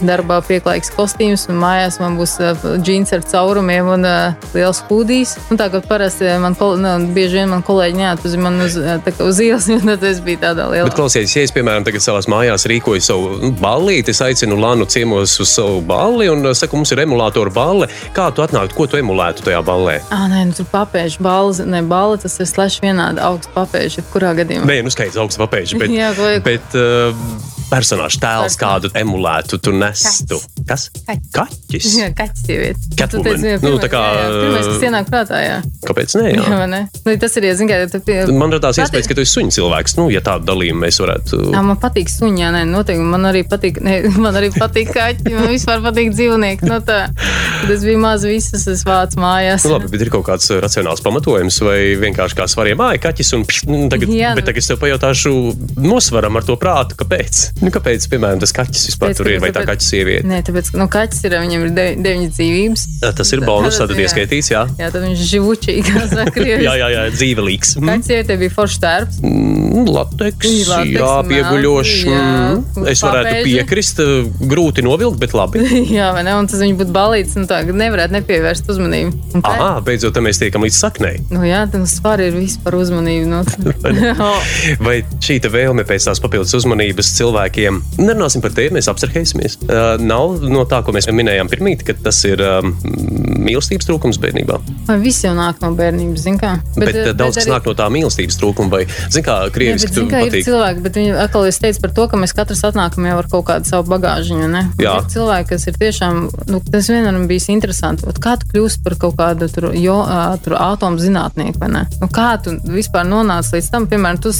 darbā pieklājīgs kostīms, un mājās man būs džins ar caurumiem un ā, liels hūdijs. Un tā kā parasti man, kol- nu, bieži vien man kolēģi neatpazīst man uz, kā uz ielas, jo tad es biju tādā lielā. Bet, klausies, ja es, piemēram, tagad savā mājās rīkoju savu nu, ballīti, es aicinu Lanu ciemos uz savu balli un uh, saku, mums ir emulātora balle. Kā tu atnāktu, ko tu emulētu tajā ballē? Ah, nē, nu, tur papēžu balva, ne balva, tas ir slash vienādi augsts papēžu, kurā gadījumā. Nē, nu skaidrs, augsts papēži, bet, Jā, ko- bet uh, personāžu tēls kādu emulētu, tu nestu. Kas? Kaķis. Kaķis. Jā, kaķis sieviete. Catwoman. Nu, tā kā, jā, jā, pirmais, kas ienāk prātā, jā. Kāpēc nē? Jā, Jā. ne? Nu, tas ir, ja tu pie... Man radās Pati- iespējas, ka tu esi suņu cilvēks. Nu, ja tādu dalījumu mēs varētu. Jā, man patīk suņi, jā, nē, noteikti. Man arī patīk, ne, man arī patīk kaķi, man vispār patīk dzīvnieki. No tā, kad es biju maz, visas es vācu mājās. Nu, labi, bet ir kaut kāds uh, racionāls pamatojums, vai vienkārši kā svariem māja kaķis. Un, pš, nu, tagad, Jā, bet nu- tagad es tev pajautāšu, nosvaram ar to prātu, kāpēc. Nu, kāpēc, piemēram, tas kaķis vispār Tāpēc, tur ir, ka- vai tā kaķis sieviete? Nē, tāpēc, ka nu, kaķis ir, viņam ir de, deviņas dzīvības. Tas ir bonus, tad jā. Ieskaitīts, jā. Jā, tad viņš živučīgi, kā saka, krievis. Jā, jā, jā, dzīvelīgs. Mm. Kaķis sievietē bija foršs tērps. Mm, Lateks, Lateks, jā, pieguļošs. jā. Mm. Es varētu Papēži. piekrist, uh, grūti novilkt, bet labi. Jā, vai ne? Un tas viņš būtu balīts, un tā nevarētu nepievērst uzmanību. Un kā- Aha, beidzot, tad mēs tiekam līdz saknei. Nu, jā, tas vispār ir viss par uzmanību. Nu. Vai šī vēlme pēc tās papildus uzmanības cilvēkiem, nerunāsim par tiem, mēs apsarhēsimies. Uh, nav no tā, ko mēs minējām pirmīt, ka tas ir um, mīlestības trūkums bērnībā. Vai viss jau nāk no bērnības, zin kā? Bet, bet, bet daudz kas arī- nāk no tā mīlestības trūkuma, vai, zin kā, Jā, krieviski bet, tu zin, kā, ir patīk. cilvēki, bet viņi atkal es teicu par to, ka mēs katrs atnākam jau ar kaut kādu savu bagāžiņu. Ne? Jā. Ir cilvēki, kas ir tiešām, nu, tas vienam bijis interesanti. Ot, Kā tu kļūsi par kaut kādu tur, jo, tur atomu zinātnieku, vai ne? Nu, kā tu vispār nonāci līdz tam, piemēram, tu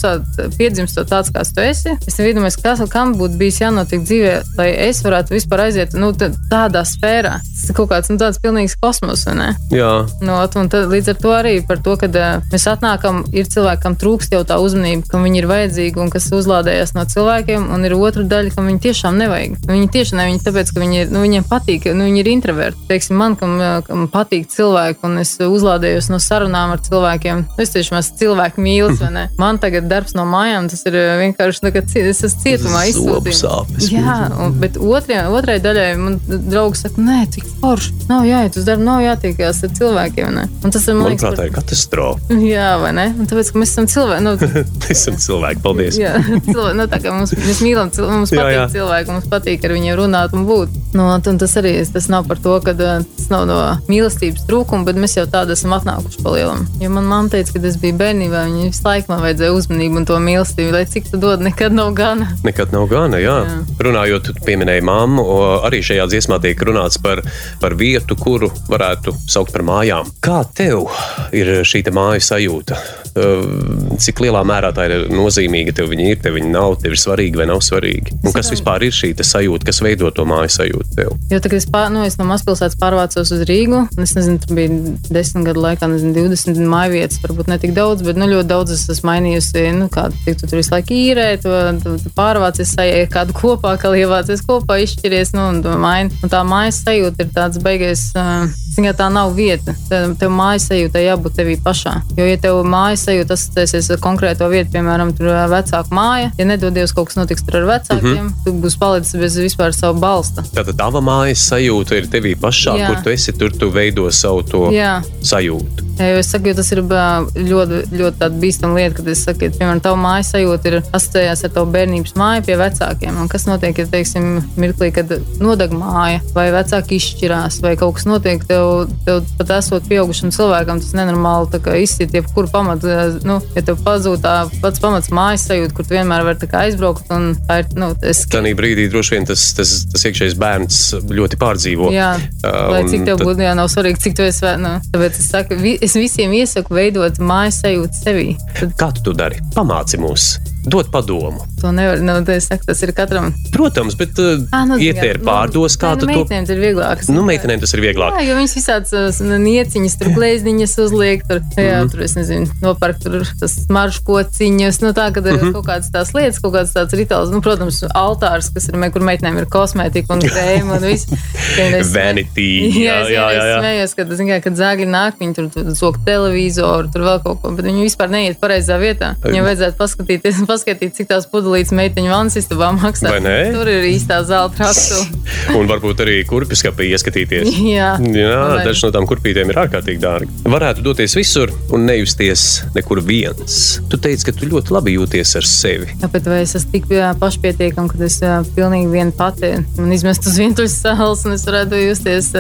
piedzimstot tāds, kāds tu esi? Es iedomājos, kas kam būtu bijis jānotiek dzīvē, lai es varētu vispār aiziet nu, tādā sfērā. Tas ir kaut kāds nu, tāds pilnīgs kosmos, vai ne? Jā, Nu, ot, un tad, līdz ar to arī par to, ka uh, mēs atnākam, ir cilvēki, kam trūkst jau tā uzmanība, kam viņi ir vajadzīgi un kas uzlādējas no cilvēkiem, un ir otra daļa, kam viņi tiešām nevajag. Nu, Viņi tieši ne, viņi tāpēc, ka viņi ir, nu, viņiem patīk, nu, viņi ir introverti. Teiksim, man, kam, uh, kam patīk cilvēki, un es uzlādējos no sarunām ar cilvēkiem, es tiešām esmu cilvēku mīlis, vai ne? Man tagad darbs no mājām, tas ir uh, vienkārši, nu, ka es esmu cietumā izsūtīts. Jā, un, bet otrie, otrai daļai man draugs saka, nē, cik forši. Nav jāiet uz darbu, nav jātiekās ar cilvēkiem. Ne? Un tas ir liekas, manuprāt, tā ir katastrofa. Jā, vai ne? Un tāpēc, ka mēs esam cilvēki. Nu, Es esmu cilvēks, paldies. jā, cilvēki, nu, tā kā mums, mēs mīlam cilvēku, mums Jā, patīk jā. cilvēki, mums patīk ar viņiem runāt un būt. Nu, un tas arī tas nav par to, ka tas nav no mīlestības trūkuma, bet mēs jau tādu esam atnākuši pa lielam. Jo man mamma teica, kad es biju bērnībā, viņa visu laiku man vajadzēja uzmanību un to mīlestību, lai cik tu dod, nekad nav gana. Nekad nav gana, jā. jā. Jā. Runājot, tu pieminēji mammu, arī šajā dziesmā tiek runāts par, par vietu, kuru varētu saukt par mājām. Kā tev ir šī māju sajūta? Uh, cik lielā mērā tā ir nozīmīga. Tev viņa ir, tev viņa nav, tev ir svarīga vai nav svarīga. Un kas vispār ir šī sajūta, kas veido to māju sajūtu tev? Jo tagad es, pār, nu, es no mazpilsētas pārvācos uz Rīgu. un Es nezinu, tur bija desmit gadu laikā, nezinu, 20 māju vietas, varbūt ne tik daudz, bet nu, ļoti daudz es esmu mainījusi. Nu, kā, tu, tu tur visu laiku īrē, tu, tu, tu pārvācies, sajūti kādu kopā, kā ievācies kopā, izšķiries. Nu, un, maini. un tā mājas sajūta ir tāds beigas. Uh, tā nav vieta. Tev, tev mājas sajūta jābūt tevī pašā. Jo, ja tev mājas sajūta asociēsies ar konkrēto vietu, piemēram, vecāku māja, ja nedodies kaut kas notiks ar vecākiem, mm -hmm. tu būsi palicis bez vispār savu balsta. Tātad tava mājas sajūta ir tevī pašā, Jā. kur tu esi, tur tu veido savu to Jā. sajūtu. Jā, jo es saku, jo tas ir ļoti, ļoti bīstama lieta, kad es saku, ka, piemēram, tava mājas sajūta ir asociējās ar tavu bērnības māju pie vecākiem. Un kas notiek, ja, teiksim, mirklī, kad nodeg māja, vai vecāki izšķirās, vai kaut kas notiek, tev, tev pat esot pieaugušam cilvēkam, tas nenormāli tā izsit jebkuru pamatu. Nu, ja tev pazūd tā pats pamats mājas sajūta, kur tu vienmēr vari tā aizbraukt, un tā ir, nu, es Tanī brīdī droši vien tas, tas, tas iekšējais bērns ļoti pārdzīvo. Jā, Uh, lai cik tev tad- būtu, jā, nav svarīgi, cik tu esi. Nu, tāpēc es, saku, vi, es visiem iesaku veidot mājas sajūtu sevī. Tad Kā tu to dari? Pamāci mūs, dod padomu. to nevar, nu, saku, tas ir katram. Protams, bet uh, Ā, nu, ietēri nu, pārdos, kā nē, tu nu, to. Meitenēm tas ir vieglāk. Nu, meitenēm tas ir vieglāk. Jā, jo viņas visādas uh, nieciņas, tur glezniņas uzliek, tur, jā, Mhm. tur es nezinu, nopērk tur tas smaržu kociņas, nu tā, kad ir Mhm. kaut kādas tās lietas, kaut kāds tāds rituāls, nu, protams, altārs, kas ir, kur meitenēm ir kosmētika un krēma un viss. Kad Vanity. Jā, Jā, jā, jā. jā. Es smējos, ka, zin kā, kad zāģi nāk, viņi tur, tur zog televizoru, tur vēl kaut ko, bet viņi vispār neiet pareizā vietā. Viņiem vajadzētu paskatīties, paskatīt, cik tās pudelītes meiteņu vannas istabā maksā. Tur ir īstā zelta rakstula. Un varbūt arī kurpju skapī ieskatīties. Jā. Jā, dažas no tām kurpītēm ir ārkārtīgi dārgi. Varētu doties visur un nejusties nekur viens. Tu teici, ka tu ļoti labi jūties ar sevi. Tāpēc vai es esmu tik pašpietiekama, ka es pilnīgi viena pati un izmest uz vientuļas salas, un es varētu justies,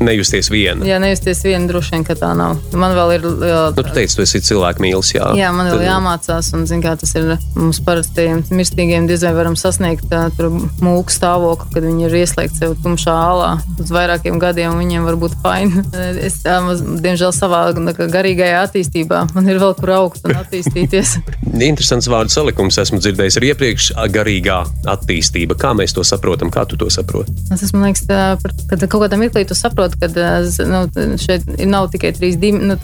Nejusties viena. jā nejusties viena droši vien, ka tā nav. Man vēl ir. Jā, Nu, tu teici, tu esi cilvēku mīlis. Jā, Jā, man vēl Tad- jāmācās, un zin, kā, tas ir mums parastajiem mirstīgiem. Vai varam sasniegt mūku stāvokli, kad viņi ir ieslēgti sev tumšā alā uz vairākiem gadiem. un Viņiem var būt faini. Es, diemžēl, savā garīgajā attīstībā man ir vēl kur augt un attīstīties. Interesants vārdu salikums esmu dzirdējis arī iepriekš. Garīgā attīstība. Kā mēs to saprotam? Kā tu to saproti? Tas man liekas, tā, kad kaut kādā mirklī tu saproti, ka nu, šeit nav tikai trīs dim, nu,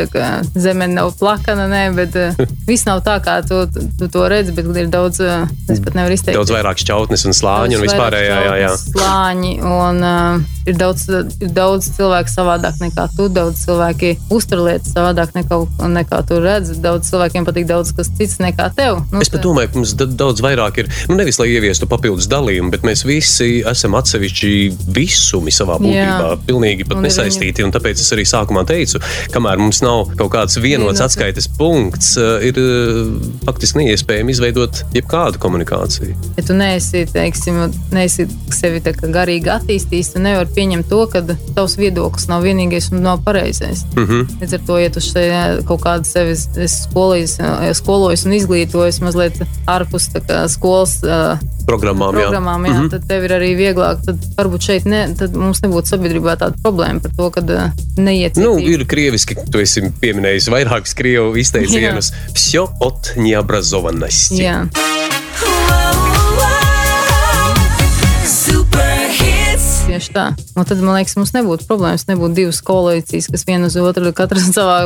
zeme nav plakana, nē, bet viss nav tā, kā tu, tu, tu to redzi, bet ir daudz, uh, es pat nevaru izteikt. Daudz vairāk šķautnes un slāņu un vispārējā. Jā, jā. Slāņi, un uh, ir, daudz, ir daudz cilvēku savādāk nekā tu. Daudz cilvēki uztur lietas savādāk nekā, nekā tu redzi. Daudz cilvēkiem patīk daudz kas cits nekā tev. Nu, Es pat domāju, ka mums da- daudz vairāk ir. Nu, nevis lai ieviestu papildus dalījumu, bet mēs visi esam atsevišķi visumi savā būtībā. Jā. Pilnīgi pat Un nesaistīti. Un tāpēc es arī sākumā teicu, kamēr mums nav kaut kāds vienots Vienots. atskaites punkts, eh, ir eh, faktiski neiespējami izveidot veidot jebkādu komunikāciju. Ja tu neesi, teiksim, neesi sevi garīgi attīstījis, tu nevari pieņemt to, ka tavs viedoklis nav vienīgais un nav pareizais. Mm -hmm. Līdz ar to, ja tu šeit kaut kādu sevi skolījis, skolojis un izglītojis mazliet ārpus kā, skolas. Uh, programmām, programmām jā. Jā, mm -hmm. tad tev ir arī vieglāk. Tad varbūt šeit ne, tad mums nebūtu sabiedrībā tāda problēma par to, ka uh, neiet. Nu, ir krieviski, tu esi pieminējis vairākus krievu izteicienus. Psihotņa obrazovanas необразованности. Jā. Super hits. Tieši tā. Un tad, man liekas, mums nebūtu problēmas. Nebūtu divas koalīcijas, kas viena uz otru, katrs savā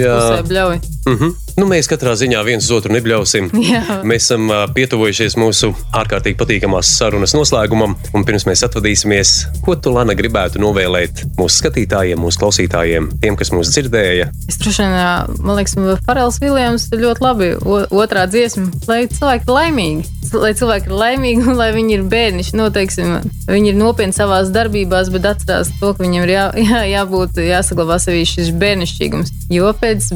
Jā. pusē bļauj. Mm -hmm. nu, mēs katrā ziņā viens otru nebļausim. Jā. Mēs esam pietuvojušies mūsu ārkārtīgi patīkamās sarunas noslēgumam, un pirms mēs atvadīsimies, ko tu, Lana, gribētu novēlēt mūsu skatītājiem, mūsu klausītājiem, tiem, kas mūs dzirdēja. Es droši vien, man liekas, Farels Viljams ļoti labi. Otrā dziesma, lai cilvēki ir laimīgi. Lai cilvēki ir laimīgi un lai viņi ir bērniši. Nu, teiksim, viņi ir nopietni savā darbībās, bet atcerās to, ka viņiem ir jā, jā, jābūt, jāsaglabā sevī šis bērnišķīgums. Jo pēc,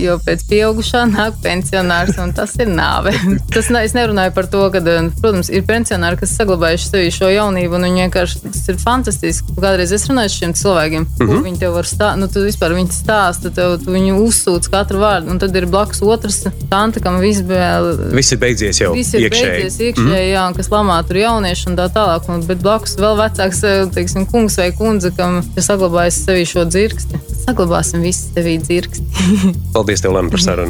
jo pēc pieaugušā nāk pensionārs, un tas ir nāve. tas, ne, es nerunāju par to, ka, protams, ir pensionāri, kas saglabājuši sevi šo jaunību, un viņi vienkārši tas ir fantastiski. Kādreiz es runāju ar šiem cilvēkiem, mm -hmm. viņi tev var stāstīt, nu, tu vispār viņi stāsta, tev, tu viņu uzsūc katru vārdu, un tad ir blakus otrs tante, kam viss bija. Viss ir beidzies jau Viss ir iekšēji. beidzies iekšēji, mm. jā, un kas lamā tur jaunieši un tā tālāk. Un, bet blakus vēl vecāks, teiksim, kungs vai kundze, kam ir saglabājis sevī šo dzirksti. Saglabāsim visi sevī dzirksti. Paldies, tev, Lana, par sarunu.